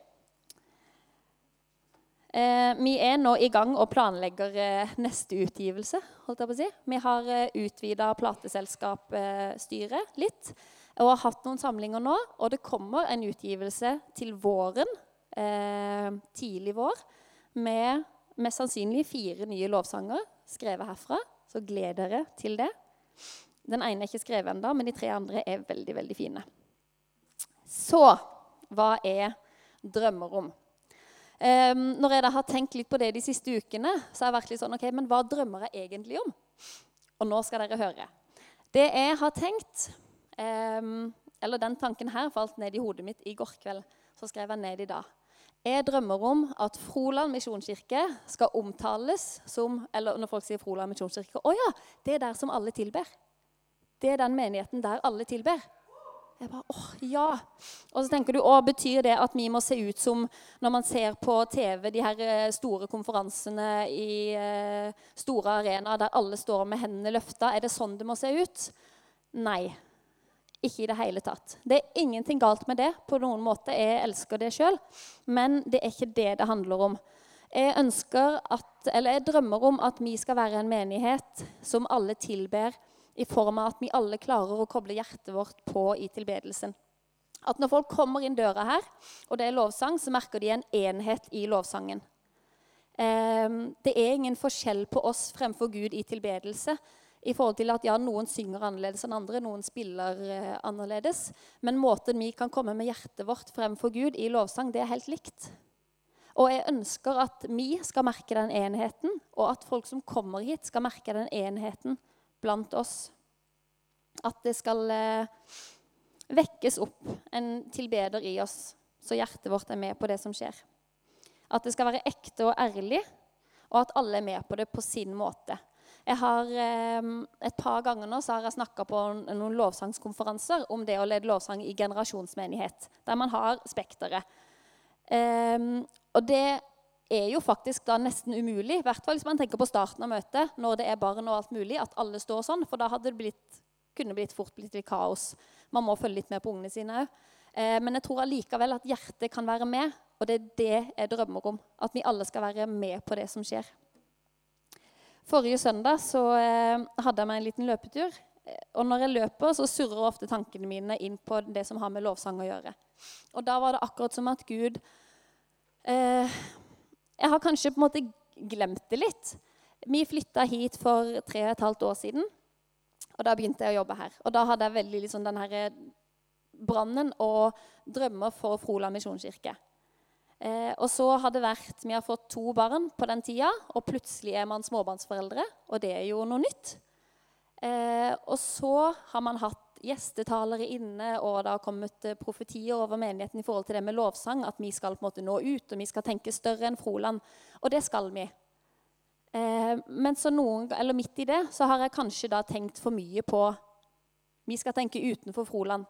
C: Eh, vi er nå i gang og planlegger eh, neste utgivelse. holdt jeg på å si. Vi har eh, utvida plateselskapsstyret litt og har hatt noen samlinger nå. Og det kommer en utgivelse til våren, tidlig vår, med mest sannsynlig fire nye lovsanger skrevet herfra. Så gled dere til det. Den ene er ikke skrevet ennå, men de tre andre er veldig, veldig fine. Så hva er drømmer om? Um, når jeg da har tenkt litt på det de siste ukene, så har jeg vært litt sånn OK, men hva drømmer jeg egentlig om? Og nå skal dere høre. Det jeg har tenkt um, Eller den tanken her falt ned i hodet mitt i går kveld. Så skrev jeg ned i dag. Jeg drømmer om at Froland misjonskirke skal omtales som Eller når folk sier Froland misjonskirke Å ja, det er der som alle tilber. Det er den menigheten der alle tilber. Jeg bare, åh, ja. Og så tenker du, å, Betyr det at vi må se ut som når man ser på TV de her eh, store konferansene i uh, store arenaer der alle står med hendene løfta? Er det sånn det må se ut? Nei. Ikke i det hele tatt. Det er ingenting galt med det på noen måte. Jeg elsker det sjøl. Men det er ikke det det handler om. Jeg ønsker at, eller jeg drømmer om at vi skal være en menighet som alle tilber i form av at vi alle klarer å koble hjertet vårt på i tilbedelsen. At når folk kommer inn døra her, og det er lovsang, så merker de en enhet i lovsangen. Ehm, det er ingen forskjell på oss fremfor Gud i tilbedelse. I forhold til at ja, Noen synger annerledes enn andre, noen spiller eh, annerledes. Men måten vi kan komme med hjertet vårt fremfor Gud i lovsang, det er helt likt. Og jeg ønsker at vi skal merke den enheten, og at folk som kommer hit, skal merke den enheten blant oss. At det skal eh, vekkes opp en tilbeder i oss, så hjertet vårt er med på det som skjer. At det skal være ekte og ærlig, og at alle er med på det på sin måte. Jeg har, eh, Et par ganger nå så har jeg snakka på noen lovsangskonferanser om det å lede lovsang i generasjonsmenighet, der man har spekteret. Um, og det er jo faktisk da nesten umulig, i hvert fall hvis man tenker på starten av møtet, når det er barn og alt mulig, at alle står sånn, for da hadde det blitt, kunne blitt fort blitt litt kaos. Man må følge litt med på ungene sine òg. Eh, men jeg tror allikevel at hjertet kan være med, og det er det jeg drømmer om. At vi alle skal være med på det som skjer. Forrige søndag så eh, hadde jeg meg en liten løpetur. Og når jeg løper, så surrer ofte tankene mine inn på det som har med lovsang å gjøre. Og da var det akkurat som at Gud eh, jeg har kanskje på en måte glemt det litt. Vi flytta hit for tre og et halvt år siden. Og da begynte jeg å jobbe her. Og da hadde jeg veldig liksom, den herre brannen og drømmer for Froland misjonskirke. Eh, og så har det vært Vi har fått to barn på den tida, og plutselig er man småbarnsforeldre. Og det er jo noe nytt. Eh, og så har man hatt gjestetalere inne, og det har kommet eh, profetier over menigheten i forhold til det med lovsang, at vi skal på en måte nå ut, og vi skal tenke større enn Froland. Og det skal vi. Eh, men så noen, eller midt i det så har jeg kanskje da tenkt for mye på Vi skal tenke utenfor Froland.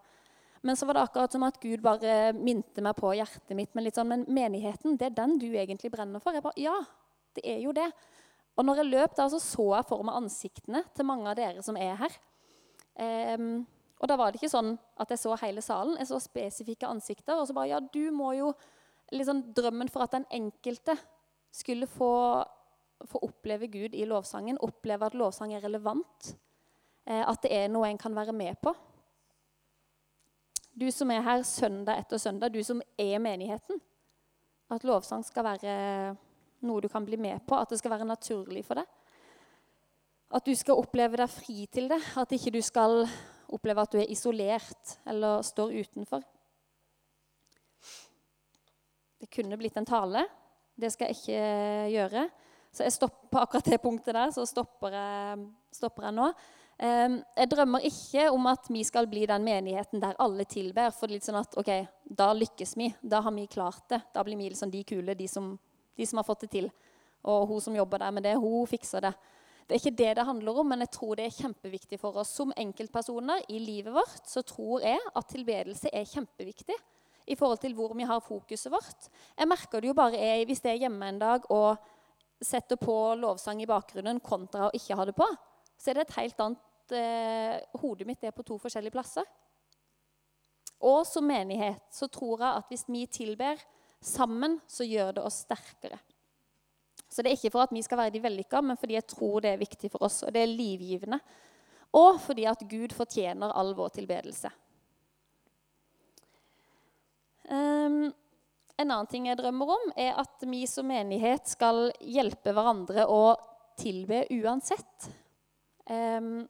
C: Men så var det akkurat som at Gud bare minte meg på hjertet mitt. Men litt sånn, men menigheten, det er den du egentlig brenner for? Jeg bare, Ja, det er jo det. Og når jeg løp der, så så jeg for meg ansiktene til mange av dere som er her. Um, og da var det ikke sånn at jeg så hele salen. Jeg så spesifikke ansikter. Og så bare Ja, du må jo liksom Drømmen for at den enkelte skulle få, få oppleve Gud i lovsangen, oppleve at lovsang er relevant, eh, at det er noe en kan være med på. Du som er her søndag etter søndag, du som er menigheten. At lovsang skal være noe du kan bli med på, at det skal være naturlig for deg. At du skal oppleve deg fri til det, at ikke du skal oppleve at du er isolert eller står utenfor. Det kunne blitt en tale. Det skal jeg ikke gjøre. Så jeg stopper på akkurat det punktet der, så stopper jeg, stopper jeg nå. Jeg drømmer ikke om at vi skal bli den menigheten der alle tilber. For litt sånn at ok, da lykkes vi. Da har vi klart det. Da blir vi liksom de kule, de som, de som har fått det til. Og hun som jobber der med det, hun fikser det. Det er ikke det det handler om, men jeg tror det er kjempeviktig for oss. Som enkeltpersoner i livet vårt så tror jeg at tilbedelse er kjempeviktig i forhold til hvor vi har fokuset vårt. Jeg merker det jo bare jeg, hvis jeg er hjemme en dag og setter på lovsang i bakgrunnen kontra å ikke ha det på så er det et helt annet eh, Hodet mitt er på to forskjellige plasser. Og som menighet så tror jeg at hvis vi tilber sammen, så gjør det oss sterkere. Så det er ikke for at vi skal være de vellykka, men fordi jeg tror det er viktig for oss. Og det er livgivende. Og fordi at Gud fortjener all vår tilbedelse. Um, en annen ting jeg drømmer om, er at vi som menighet skal hjelpe hverandre å tilbe uansett. Um,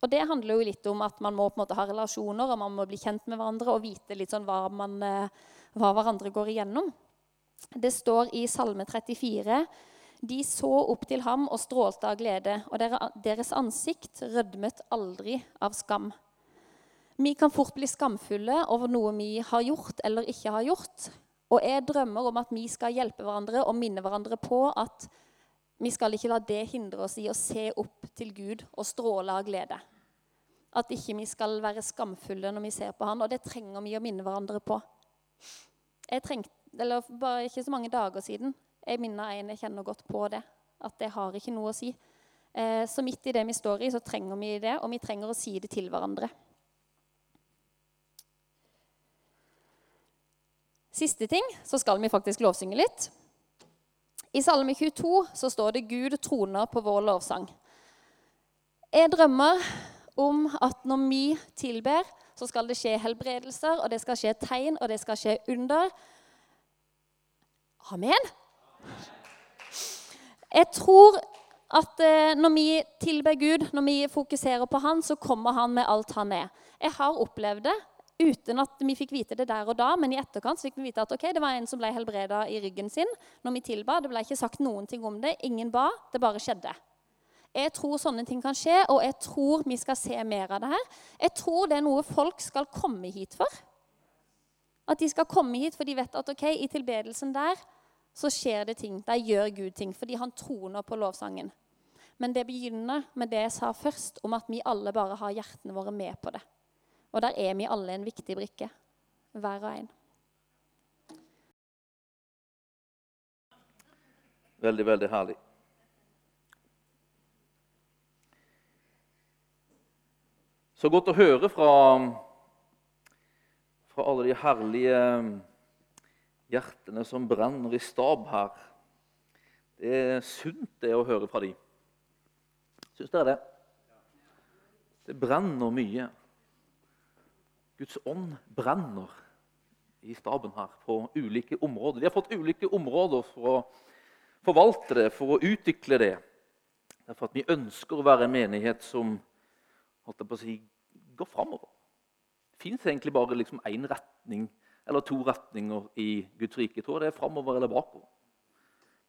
C: og det handler jo litt om at man må på en måte ha relasjoner, og man må bli kjent med hverandre og vite litt sånn hva, man, eh, hva hverandre går igjennom. Det står i Salme 34.: De så opp til ham og strålte av glede, og deres ansikt rødmet aldri av skam. Vi kan fort bli skamfulle over noe vi har gjort eller ikke har gjort. Og jeg drømmer om at vi skal hjelpe hverandre og minne hverandre på at vi skal ikke la det hindre oss i å se opp til Gud og stråle av glede. At ikke vi skal være skamfulle når vi ser på Han, og det trenger vi å minne hverandre på. Jeg trengte, eller Bare ikke så mange dager siden jeg minner en jeg kjenner godt på det. At det har ikke noe å si. Eh, så midt i det vi står i, så trenger vi det, og vi trenger å si det til hverandre. Siste ting, så skal vi faktisk lovsynge litt. I Salme 22 så står det 'Gud troner på vår lovsang'. Jeg drømmer om at når vi tilber, så skal det skje helbredelser, og det skal skje tegn, og det skal skje under. Amen. Jeg tror at eh, når vi tilber Gud, når vi fokuserer på Han, så kommer Han med alt han er. Jeg har opplevd det uten at vi fikk vite det der og da, men i etterkant fikk vi vite at okay, det var en som ble helbreda i ryggen sin når vi tilba. Det ble ikke sagt noen ting om det. Ingen ba. Det bare skjedde. Jeg tror sånne ting kan skje, og jeg tror vi skal se mer av det her. Jeg tror det er noe folk skal komme hit for. At de skal komme hit for de vet at ok, i tilbedelsen der så skjer det ting. Der gjør Gud ting, fordi han troner på lovsangen. Men det begynner med det jeg sa først, om at vi alle bare har hjertene våre med på det. Og der er vi alle en viktig brikke, hver og en.
D: Veldig, veldig herlig. Så godt å høre fra, fra alle de herlige hjertene som brenner i stab her. Det er sunt det å høre fra dem. Syns dere det? Det brenner mye. Guds ånd brenner i staben her på ulike områder. De har fått ulike områder for å forvalte det, for å utvikle det. Derfor at vi ønsker å være en menighet som holdt jeg på å si, går framover. Fins egentlig bare liksom én retning eller to retninger i Guds rike. Tror Jeg det er framover eller bakover.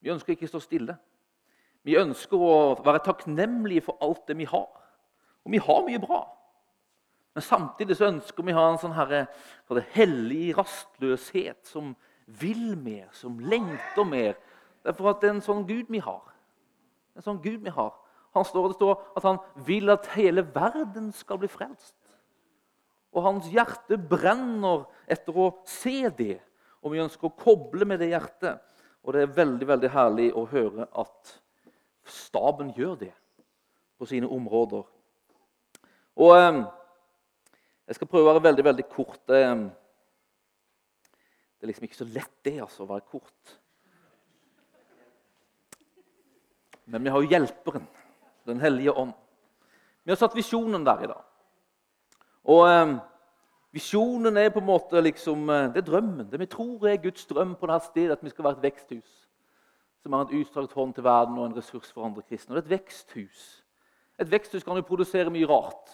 D: Vi ønsker ikke å stå stille. Vi ønsker å være takknemlige for alt det vi har. Og vi har mye bra. Men samtidig så ønsker vi å ha en sånn herre, det, hellig rastløshet som vil mer, som lengter mer. Det er for at det er en sånn Gud vi har. En sånn Gud vi har. Han står, det står at han vil at hele verden skal bli frelst. Og hans hjerte brenner etter å se det. Og vi ønsker å koble med det hjertet. Og det er veldig veldig herlig å høre at staben gjør det på sine områder. Og eh, Jeg skal prøve å være veldig veldig kort. Eh, det er liksom ikke så lett det, altså, å være kort. Men vi har jo hjelperen, Den hellige ånd. Vi har satt visjonen der i dag. Og eh, Visjonen er på en måte liksom, eh, det er drømmen. Det vi tror er Guds drøm på dette stedet, at vi skal være et veksthus som har en utstrakt hånd til verden og en ressurs for andre kristne. Og det er et veksthus. Et veksthus kan jo produsere mye rart.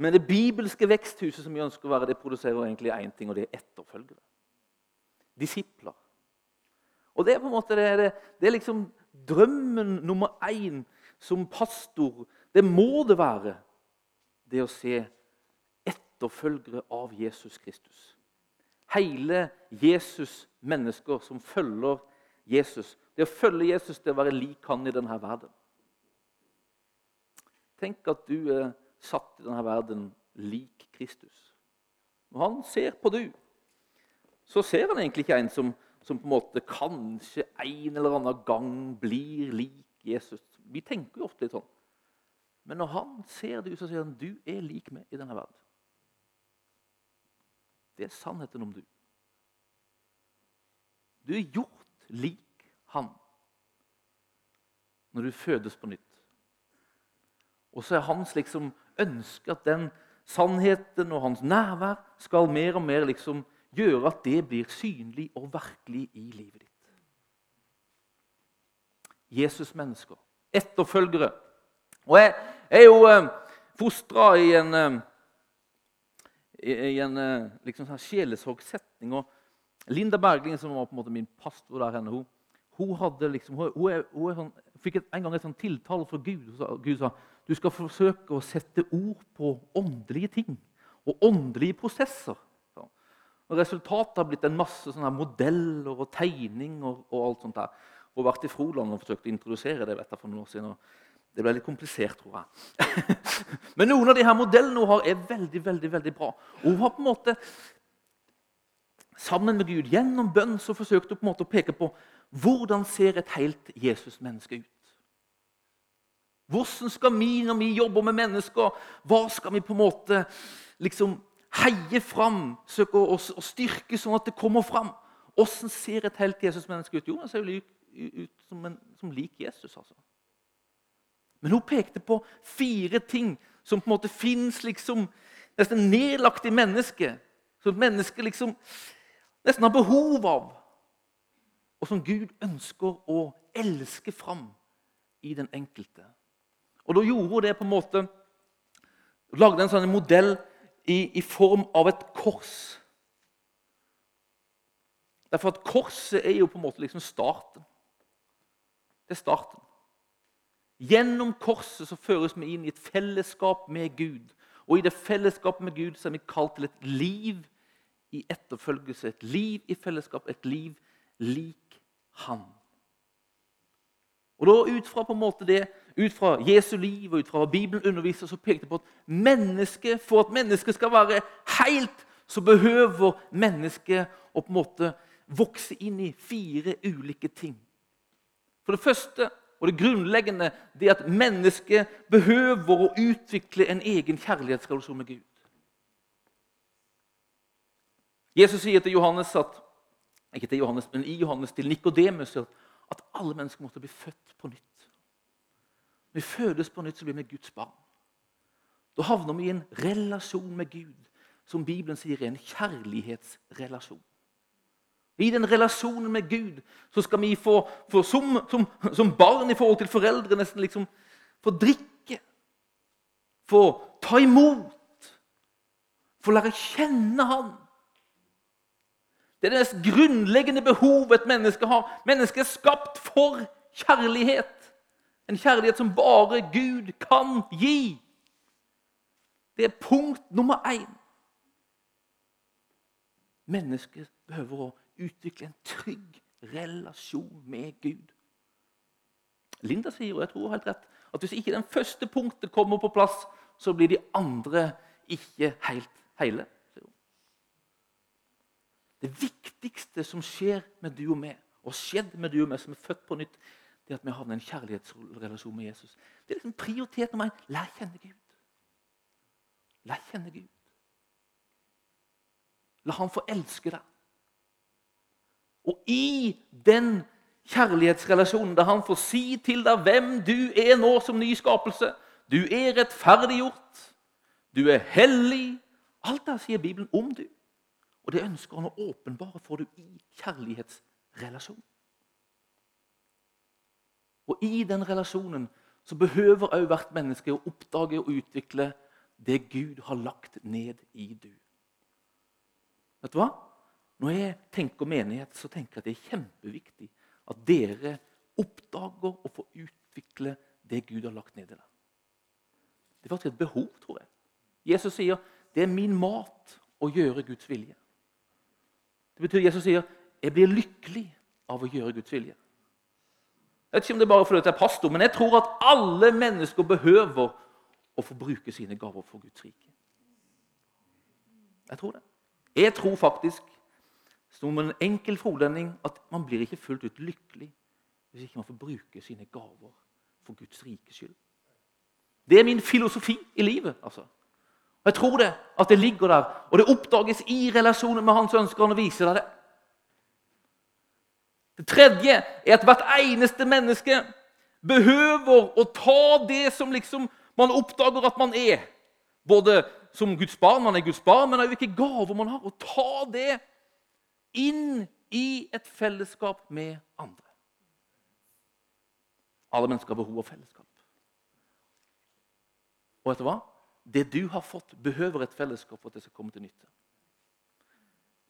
D: Men det bibelske veksthuset som vi ønsker å være, det produserer egentlig én ting, og det er etterfølgere. Disipler. Og det er på en måte det, det, det er liksom drømmen nummer én som pastor. Det må det være. Det å se etterfølgere av Jesus Kristus. Hele Jesus mennesker som følger Jesus. Det å følge Jesus det å være lik han i denne verden. Tenk at du er satt i denne verden lik Kristus. Når han ser på du, så ser han egentlig ikke en som, som på en måte kanskje en eller annen gang blir lik Jesus. Vi tenker jo ofte litt sånn. Men når han ser det ut, så sier han du er lik meg i denne verden. Det er sannheten om du. Du er gjort lik han når du fødes på nytt. Og så er hans liksom ønske at den sannheten og hans nærvær skal mer og mer liksom gjøre at det blir synlig og virkelig i livet ditt. Jesus-mennesker, etterfølgere. Og jeg er jo eh, fostra i en eh, i en eh, liksom sånn sjelesorgsetning. Og Linda Bergling, som var på en måte min pastor der henne, hun, hun, hadde liksom, hun, hun, hun sånn, fikk en gang et sånn tiltale fra Gud. Gud sa du skal forsøke å sette ord på åndelige ting og åndelige prosesser. Og Resultatet har blitt en masse modeller og tegninger. og alt sånt der. Hun har vært i Froland og forsøkt å introdusere det vet jeg, for noen år siden. Det ble litt komplisert, tror jeg. [LAUGHS] Men noen av de her modellene hun har, er veldig veldig, veldig bra. Og hun har på en måte, Sammen med Gud, gjennom bønn, så forsøkte hun på en måte å peke på hvordan ser et helt Jesus-menneske ut. Hvordan skal vi, når vi jobber med mennesker, hva skal vi på en måte liksom heie fram, søke å, styrke sånn at det kommer fram? Hvordan ser et helt Jesus-menneske ut? Jo, han ser jo ut som, en, som lik Jesus. altså. Men hun pekte på fire ting som på en måte fins liksom, nesten nedlagt i mennesket. Som mennesket liksom nesten har behov av. Og som Gud ønsker å elske fram i den enkelte. Og Da gjorde hun det på en måte Lagde en sånn modell i, i form av et kors. Derfor at Korset er jo på en måte liksom starten. Det er starten. Gjennom korset så føres vi inn i et fellesskap med Gud. Og i det fellesskapet med Gud så er vi kalt til et liv i etterfølgelse. Et liv i fellesskap, et liv lik Han. Og da ut fra på en måte det, ut fra Jesu liv og ut fra hva Bibelen underviser, så pekte på at mennesket, for at mennesket skal være helt, så behøver mennesket å på en måte vokse inn i fire ulike ting. For det første og det grunnleggende er at mennesket behøver å utvikle en egen kjærlighetsrelasjon med Gud. Jesus sier til Johannes at, ikke til Johannes, men i Johannes til Nikodemus at alle mennesker måtte bli født på nytt. Når vi fødes på nytt, så blir vi Guds barn. Da havner vi i en relasjon med Gud som Bibelen sier er en kjærlighetsrelasjon. I den relasjonen med Gud så skal vi få, få som, som, som, barn i forhold til foreldre nesten liksom få drikke. Få ta imot. få lære kjenne Han. Det er det mest grunnleggende behovet et menneske har. Mennesket er skapt for kjærlighet. En kjærlighet som bare Gud kan gi. Det er punkt nummer én. Mennesket behøver å utvikle en trygg relasjon med Gud. Linda sier, og jeg tror helt rett, at hvis ikke den første punktet kommer på plass, så blir de andre ikke helt hele. Det viktigste som skjer med du og meg, og skjedd med du og meg som er født på nytt, det er at vi har en kjærlighetsrelasjon med Jesus. Det er liksom prioritet nummer én. Lær kjenne Gud. Lær kjenne Gud. La han få elske deg. Og i den kjærlighetsrelasjonen der han får si til deg hvem du er nå som ny skapelse Du er rettferdiggjort. Du er hellig. Alt det sier Bibelen om du. Og det ønsker han å åpenbare for du i kjærlighetsrelasjonen. Og i den relasjonen så behøver òg hvert menneske å oppdage og utvikle det Gud har lagt ned i du. Vet du hva? Når jeg tenker menighet, så tenker jeg at det er kjempeviktig at dere oppdager og får utvikle det Gud har lagt ned i deg. Det er faktisk et behov, tror jeg. Jesus sier det er min mat å gjøre Guds vilje. Det betyr Jesus sier jeg blir lykkelig av å gjøre Guds vilje. Jeg vet ikke om det er bare fordi jeg er pastor, men jeg tror at alle mennesker behøver å få bruke sine gaver for Guds rike. Jeg tror det. Jeg tror faktisk som en enkel frotlending at man blir ikke fullt ut lykkelig hvis ikke man får bruke sine gaver for Guds rike skyld. Det er min filosofi i livet. altså. Og Jeg tror det, at det ligger der, og det oppdages i relasjonen med hans ønsker han å vise deg det. Det tredje er at hvert eneste menneske behøver å ta det som liksom man oppdager at man er. Både som Guds barn, man er Guds barn, men også hvilke gaver man har. Og ta det inn i et fellesskap med andre. Alle mennesker har behov for fellesskap. Og vet du hva? Det du har fått, behøver et fellesskap for at det skal komme til nytte.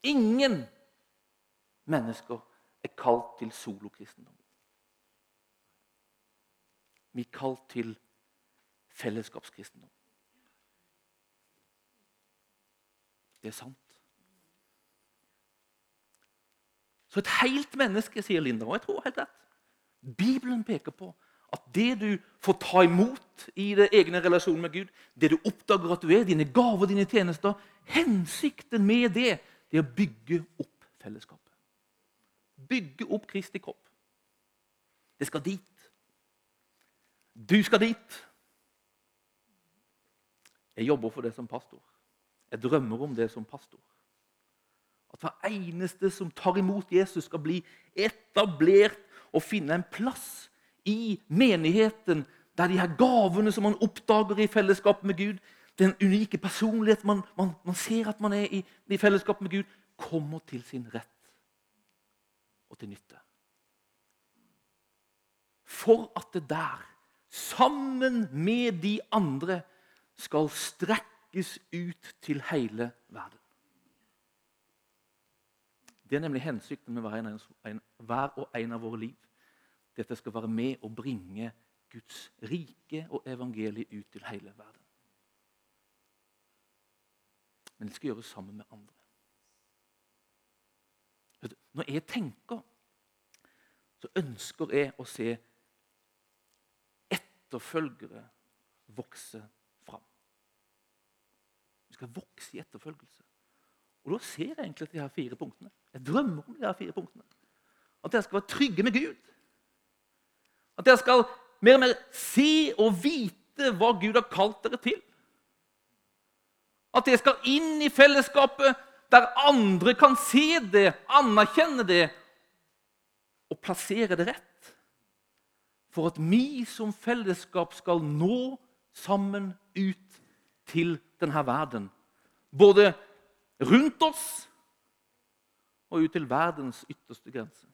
D: Ingen mennesker er kalt til solokristendom. Vi er kalt til fellesskapskristendom. Det er sant. Så et helt menneske, sier Linda, og jeg tror helt rett. Bibelen peker på at det du får ta imot i det egne relasjonen med Gud, det du oppdager at du er, dine gaver, dine tjenester Hensikten med det, det er å bygge opp fellesskapet. Bygge opp Kristi kropp. Det skal dit. Du skal dit. Jeg jobber for det som pastor. Jeg drømmer om det som pastor. At hver eneste som tar imot Jesus, skal bli etablert og finne en plass i menigheten der de her gavene som man oppdager i fellesskap med Gud, den unike personligheten man, man, man ser at man er i, i fellesskap med Gud, kommer til sin rett og til nytte. For at det der, sammen med de andre, skal strekkes ut til hele verden. Det er nemlig hensikten med hver, og en av våre liv. Dette skal være med å bringe Guds rike og evangeliet ut til hele verden. Men det skal gjøres sammen med andre. Når jeg tenker, så ønsker jeg å se etterfølgere vokse fram. Vi skal vokse i etterfølgelse. Og Da ser jeg egentlig de her fire punktene. Jeg drømmer om de her fire punktene. At dere skal være trygge med Gud. At dere skal mer og mer se og vite hva Gud har kalt dere til. At dere skal inn i fellesskapet der andre kan se det, anerkjenne det og plassere det rett. For at vi som fellesskap skal nå sammen ut til denne verden. Både rundt oss og ut til verdens ytterste grense.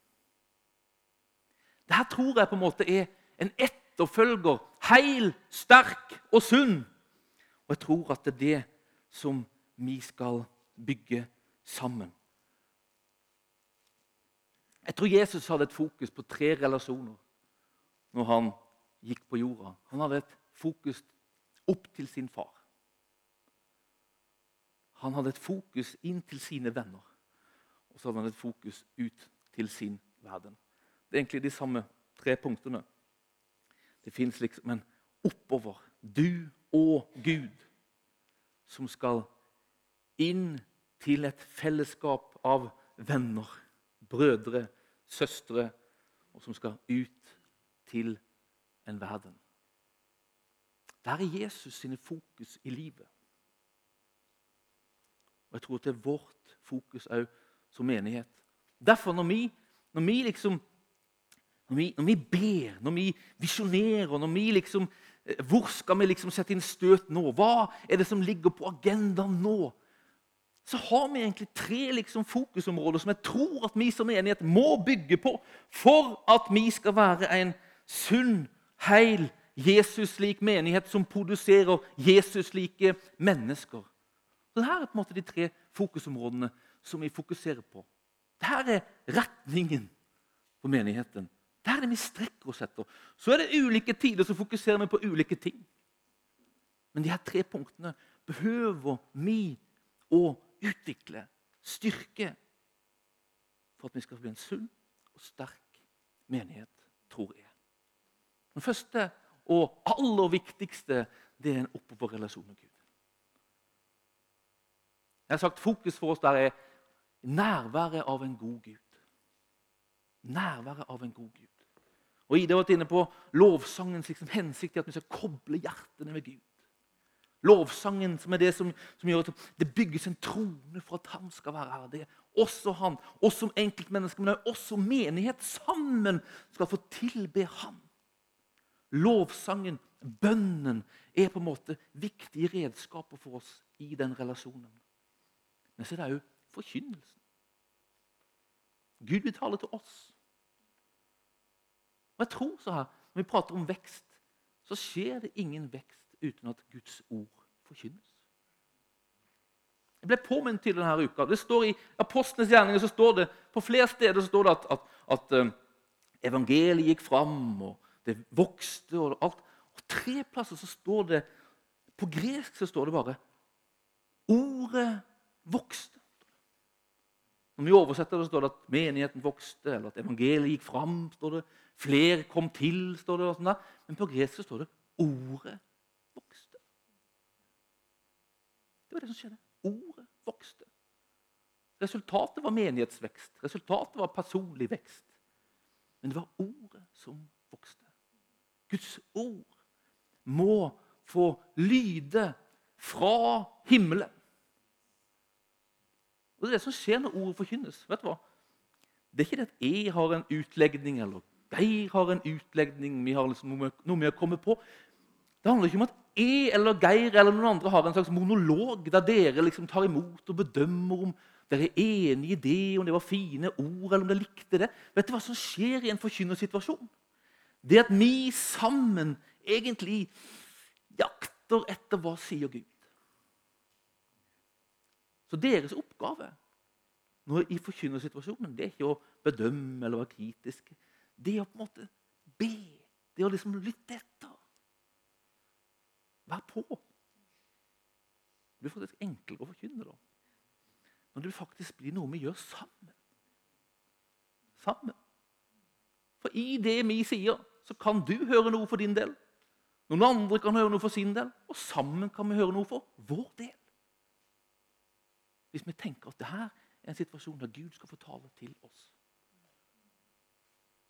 D: Dette tror jeg på en måte er en etterfølger, heil, sterk og sunn. Og jeg tror at det er det som vi skal bygge sammen. Jeg tror Jesus hadde et fokus på tre relasjoner når han gikk på jorda. Han hadde et fokus opp til sin far. Han hadde et fokus inn til sine venner. Og så hadde han et fokus ut til sin verden. Det er egentlig de samme tre punktene. Det fins liksom en oppover. Du og Gud som skal inn til et fellesskap av venner, brødre, søstre, og som skal ut til en verden. Der er Jesus sine fokus i livet. Og Jeg tror det er vårt fokus òg som menighet. Derfor, når vi, når vi liksom når vi, når vi, ber, når vi visjonerer, når vi liksom eh, Hvor skal vi liksom sette inn støt nå? Hva er det som ligger på agendaen nå? Så har vi egentlig tre liksom fokusområder som jeg tror at vi som enighet må bygge på for at vi skal være en sunn, heil, Jesus-lik menighet som produserer Jesus-like mennesker. Så Dette er på en måte de tre fokusområdene som vi fokuserer på. Dette er retningen for menigheten. Det er det vi strekker oss etter. Så er det ulike tider som fokuserer vi på ulike ting. Men de her tre punktene behøver vi å utvikle, styrke, for at vi skal bli en sunn og sterk menighet, tror jeg. Den første og aller viktigste det er en oppoverrelasjon med Gud. Jeg har sagt Fokus for oss der er nærværet av en god Gud. Nærværet av en god Gud. Og Ida har vært inne på lovsangens liksom, hensikt til at vi skal koble hjertene med Gud. Lovsangen som er det som, som, gjør at det bygges en trone for at han skal være her. Det er også han, oss som enkeltmennesker, men også menighet sammen skal få tilbe han. Lovsangen, bønnen, er på en måte viktige redskaper for oss i den relasjonen. Men så er det òg forkynnelsen. Gud vil tale til oss. Og jeg tror så her, Når vi prater om vekst, så skjer det ingen vekst uten at Guds ord forkynnes. Jeg ble påminnet til denne uka. Det står I Apostlenes gjerninger så står det, på flere steder så står det at, at, at um, evangeliet gikk fram, og det vokste og alt. Og tre plasser så står det På gresk så står det bare 'Ordet vokste'. Når vi oversetter det, står det at menigheten vokste, eller at evangeliet gikk fram. står det, Flere kom til, står det. og sånn der. Men på gresk står det 'ordet vokste'. Det var det som skjedde. Ordet vokste. Resultatet var menighetsvekst. Resultatet var personlig vekst. Men det var ordet som vokste. Guds ord må få lyde fra himmelen. Og Det er det som skjer når ordet forkynnes. Vet du hva? Det er ikke det at jeg har en utlegning, eller Geir har en utlegning, vi har liksom noe, vi har kommet på. Det handler ikke om at jeg eller Geir eller noen andre har en slags monolog der dere liksom tar imot og bedømmer om dere er enig i det, om det var fine ord, eller om dere likte det. Vet du hva som skjer i en forkynnersituasjon? Det at vi sammen egentlig jakter etter hva sier Gud. Så deres oppgave når i forkynnersituasjonen det er ikke å bedømme eller være kritisk. Det er å på en måte be. Det er å liksom lytte etter. Vær på. Det blir faktisk enklere å forkynne da. Når det faktisk blir noe vi gjør sammen. Sammen. For i det vi sier, så kan du høre noe for din del. Noen andre kan høre noe for sin del, og sammen kan vi høre noe for vår del. Hvis vi tenker at dette er en situasjon der Gud skal få tale til oss.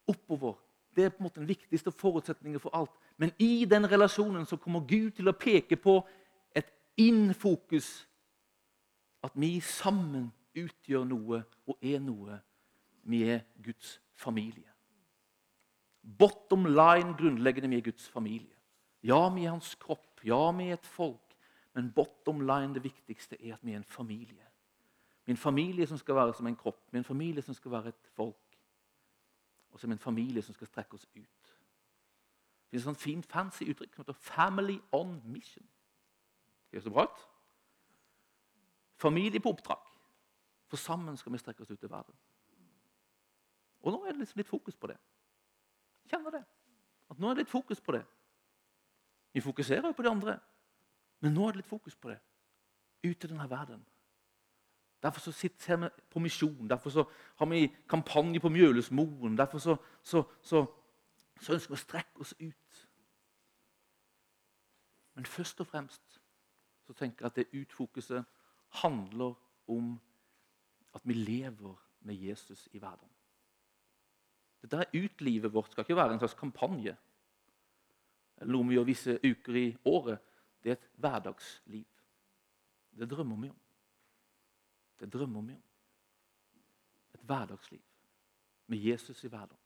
D: Oppover. Det er på en måte den viktigste forutsetningen for alt. Men i den relasjonen så kommer Gud til å peke på et innfokus. At vi sammen utgjør noe og er noe. Vi er Guds familie. Bottom line grunnleggende vi er Guds familie. Ja, vi er hans kropp. Ja, vi er et folk. Men bottom line, det viktigste, er at vi er en familie. Min familie som skal være som en kropp, min familie som skal være et folk. Og som en familie som skal strekke oss ut. Det finnes et sånt fint, fancy uttrykk som heter 'family on mission'. Det er så bra ut. familie på oppdrag. For sammen skal vi strekke oss ut i verden. Og nå er det liksom litt fokus på det. Kjenner det. At nå er det litt fokus på det. Vi fokuserer jo på de andre, men nå er det litt fokus på det. Ut i denne verden. Derfor sitter vi på misjon, derfor har vi kampanje på Mjølesmoen. Derfor så, så, så, så ønsker vi å strekke oss ut. Men først og fremst så tenker jeg at det utfokuset handler om at vi lever med Jesus i hverdagen. Dette utlivet vårt skal ikke være en slags kampanje eller noe vi gjør visse uker i året. Det er et hverdagsliv. Det drømmer vi om. Det drømmer vi om. Et hverdagsliv med Jesus i hverdagen.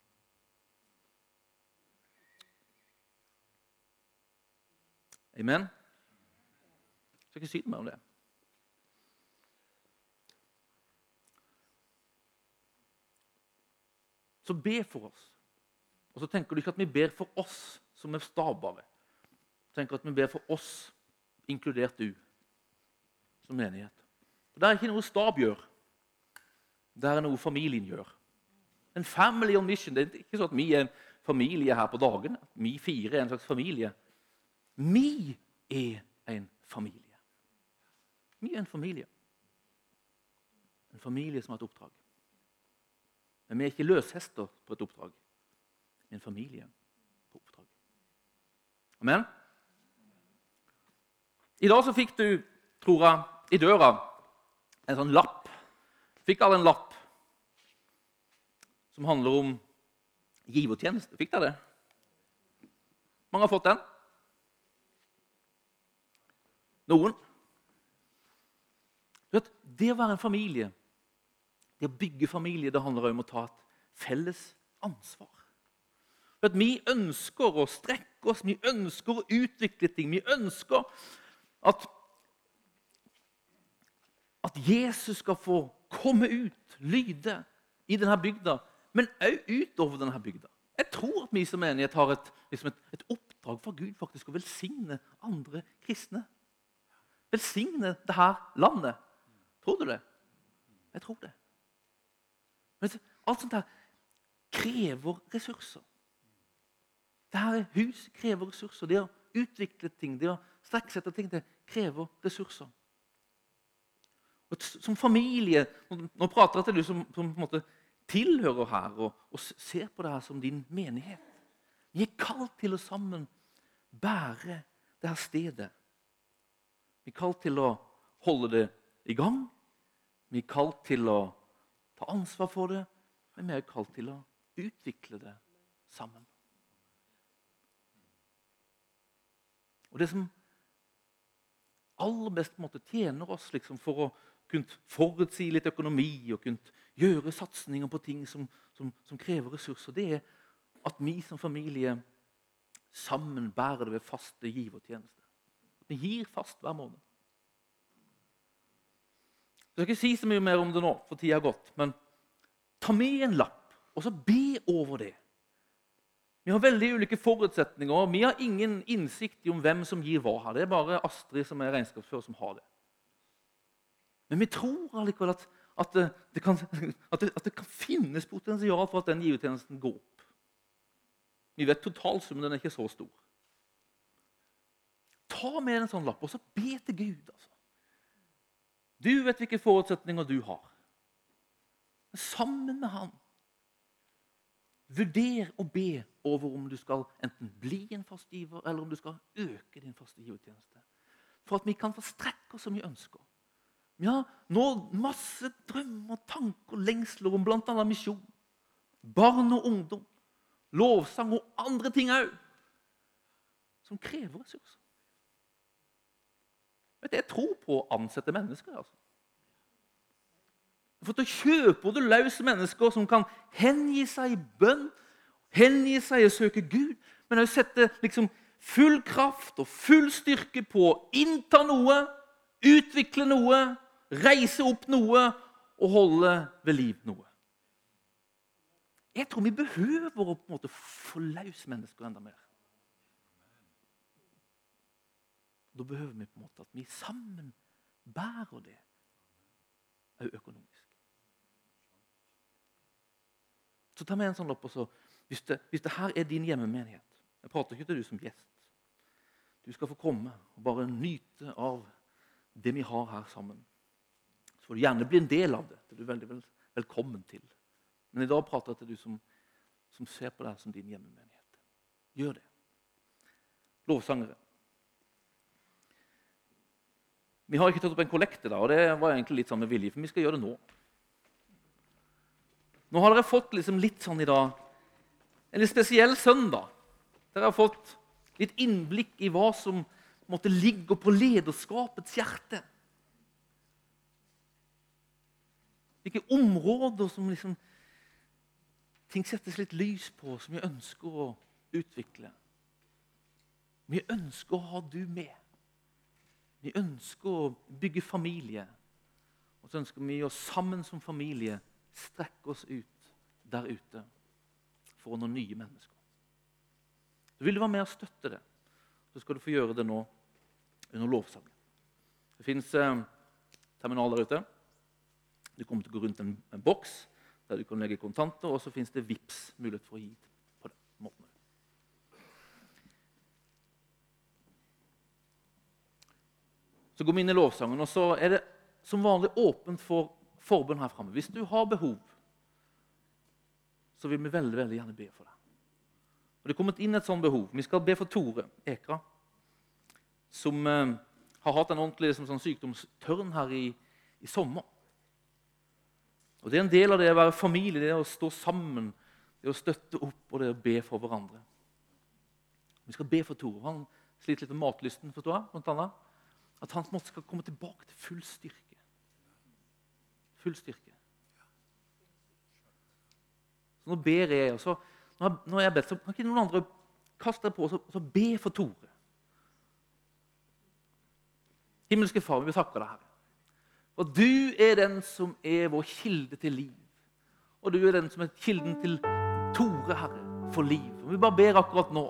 D: Amen? Jeg skal ikke si noe mer om det. Så be for oss. Og så tenker du ikke at vi ber for oss som er stabare. Tenker at vi ber for oss, inkludert du, som menighet. Det er ikke noe stab gjør. Det er noe familien gjør. En family on mission. Det er ikke sånn at vi er en familie her på dagen. Vi fire er en slags familie. Vi er en familie. Vi er en familie. En familie som har et oppdrag. Men vi er ikke løshester på et oppdrag. Vi er en familie på oppdrag. Amen? I dag så fikk du, tror jeg, i døra en sånn lapp. Fikk alle en lapp som handler om givertjeneste. Fikk dere det? Mange har fått den? Noen? Vet, Det å være en familie, det å bygge familie, det handler om å ta et felles ansvar. Vet, Vi ønsker å strekke oss, vi ønsker å utvikle ting. Vi ønsker at, at Jesus skal få komme ut, lyde, i denne bygda, men òg utover denne bygda. Jeg tror at vi som menighet har et, liksom et, et oppdrag fra Gud faktisk å velsigne andre kristne. Velsigne dette landet. Tror du det? Jeg tror det. Men alt sånt her krever ressurser. Dette hus krever ressurser. Det å utvikle ting, det å strekke seg etter ting, det krever ressurser. Som familie Nå prater jeg til du som, som måte tilhører her og, og, ser på det her som din menighet. Vi er kalt til å sammen bære det her stedet. Vi er kalt til å holde det i gang. Vi er kalt til å ta ansvar for det, men vi er kalt til å utvikle det sammen. Og det som aller best måte tjener oss liksom, for å kunne forutsi litt økonomi og kunne gjøre satsinger på ting som, som, som, krever ressurser, det er at vi som familie sammen bærer det ved faste givertjenester. At vi gir fast hver måned. Jeg skal ikke si så mye mer om det nå, for tida har gått. Men ta med en lapp, og så be over det. Vi har veldig ulike forutsetninger, vi har ingen innsikt i om hvem som gir hva her. Det er bare Astrid som er regnskapsfører, som har det. Men vi tror allikevel at, at, det, det kan, [LAUGHS] at, det, at det, kan, finnes potensial for at den givertjenesten går opp. Vi vet totalsummen den er ikke så stor. Ta med en sånn lapp og så be til Gud. altså. Du vet hvilke forutsetninger du har. Sammen med Han Vurder å be over om du skal enten bli en fastgiver, eller om du skal øke din fastgivertjeneste. For at vi kan få strekke oss som vi ønsker. Vi har nå masse drømmer, tanker, lengsler om bl.a. misjon. Barn og ungdom. Lovsang og andre ting òg. Som krever ressurser. Vet du, Jeg tror på å ansette mennesker. altså. For da kjøper du løs mennesker som kan hengi seg i bønn, hengi seg i å søke Gud, men også sette liksom full kraft og full styrke på å innta noe, utvikle noe, reise opp noe og holde ved liv noe. Jeg tror vi behøver å på en måte få løs mennesker enda mer. Da behøver vi på en måte at vi sammen bærer det òg økonomisk. Så ta med en sånn opp. og så, hvis det, hvis det her er din hjemmemenighet Jeg prater ikke til du som gjest. Du skal få komme og bare nyte av det vi har her sammen. Får du gjerne bli en del av det. Det er du veldig vel, velkommen til. Men i dag prater jeg til du som, som ser på deg som din hjemmemenighet. Gjør det. Lovsangere. Vi har ikke tatt opp en kollekte, da, og det var egentlig litt sånn med vilje, for vi skal gjøre det nå. Nå har dere fått liksom litt sånn i dag En litt spesiell søndag. Dere har fått litt innblikk i hva som måtte ligge på lederskapets hjerte. Hvilke områder som liksom ting settes litt lys på, som vi ønsker å utvikle. Vi ønsker å ha du med. Vi ønsker å bygge familie. Og så ønsker vi å sammen som familie strekke oss ut der ute for å nå nye mennesker. Så Vil du være med og støtte det, så skal du få gjøre det nå under lovsangen. Det fins eh, terminal der ute. Du kommer til å gå rundt en, en boks der du kan legge kontanter, og så fins det VIPS mulighet for å gi på den måten. Så går vi inn i lovsangen, og så er det som vanlig åpent for forbønn her framme. Hvis du har behov, så vil vi veldig veldig gjerne be for deg. Og Det er kommet inn et sånt behov. Vi skal be for Tore Ekra, som eh, har hatt en ordentlig liksom, sånn sykdomstørn her i, i, sommer. Og Det er en del av det å være familie, det å stå sammen, det å støtte opp og det å be for hverandre. Vi skal be for Tore. Han sliter litt med matlysten, forstår jeg, blant annet. At han måte skal komme tilbake til full styrke. Full styrke. Så nå ber jeg, og så, når jeg bedt, så kan ikke noen andre kaste deg på og så, så be for Tore. Himmelske Far, vi takker deg, Herre. For du er den som er vår kilde til liv. Og du er den som er kilden til Tore, Herre, for liv. Og vi bare ber akkurat nå.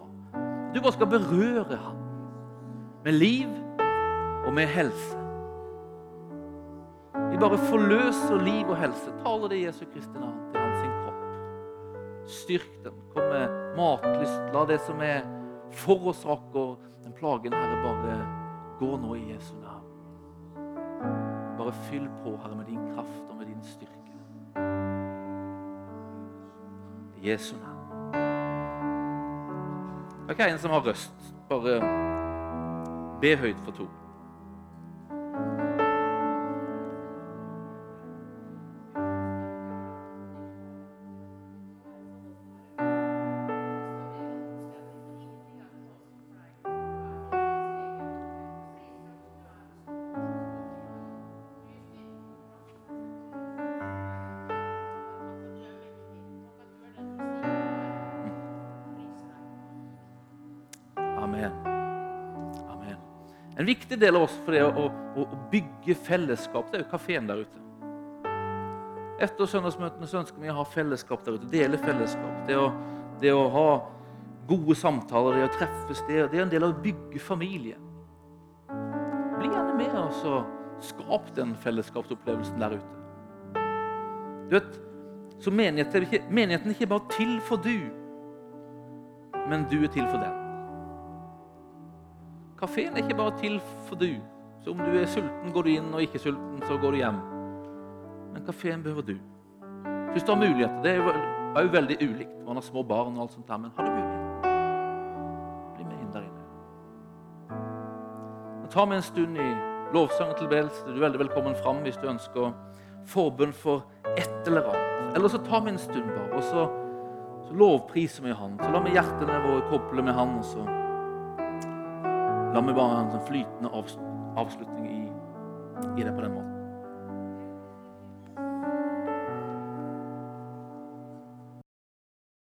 D: Du bare skal berøre ham med liv og med helse. Vi bare forløser liv og helse. Taler det Jesu Kristi navn til hans kropp. Styrk den. Kom med matlyst. La det som er forårsaker den plagen, Herre, bare gå nå i Jesu navn. Bare fyll på, Herre, med din kraft og med din styrke. I Jesu navn. Det er ikke en som har røst. Bare be høyt for to. Viktig del av oss for det å, å, å bygge fellesskap, det er jo kafeen der ute. Etter søndagsmøtene så ønsker vi å ha fellesskap der ute. Dele fellesskap. Det å, det å ha gode samtaler, det å treffes, det, det er en del av å bygge familie. Bli gjerne med oss og skap den fellesskapsopplevelsen der ute. Du vet, så menigheten menigheten er ikke bare til for du, men du er til for den. Kafeen er ikke bare til for du. Så om du er sulten, går du inn, og ikke sulten, så går du hjem. Men kafeen behøver du. Hvis du har muligheter. Det er jo veldig ulikt. Man har små barn og alt sånt der, men har du mulighet, bli med inn der inne. Men ta med en stund i lovsang og tilbedelse. Du er veldig velkommen fram hvis du ønsker forbønn for et eller annet. Eller så ta med en stund bare, og så, så lovpriser vi Han. Så la vi hjertene våre koble med Han. og så La meg bare ha en sånn flytende avslutning i, i det på den måten.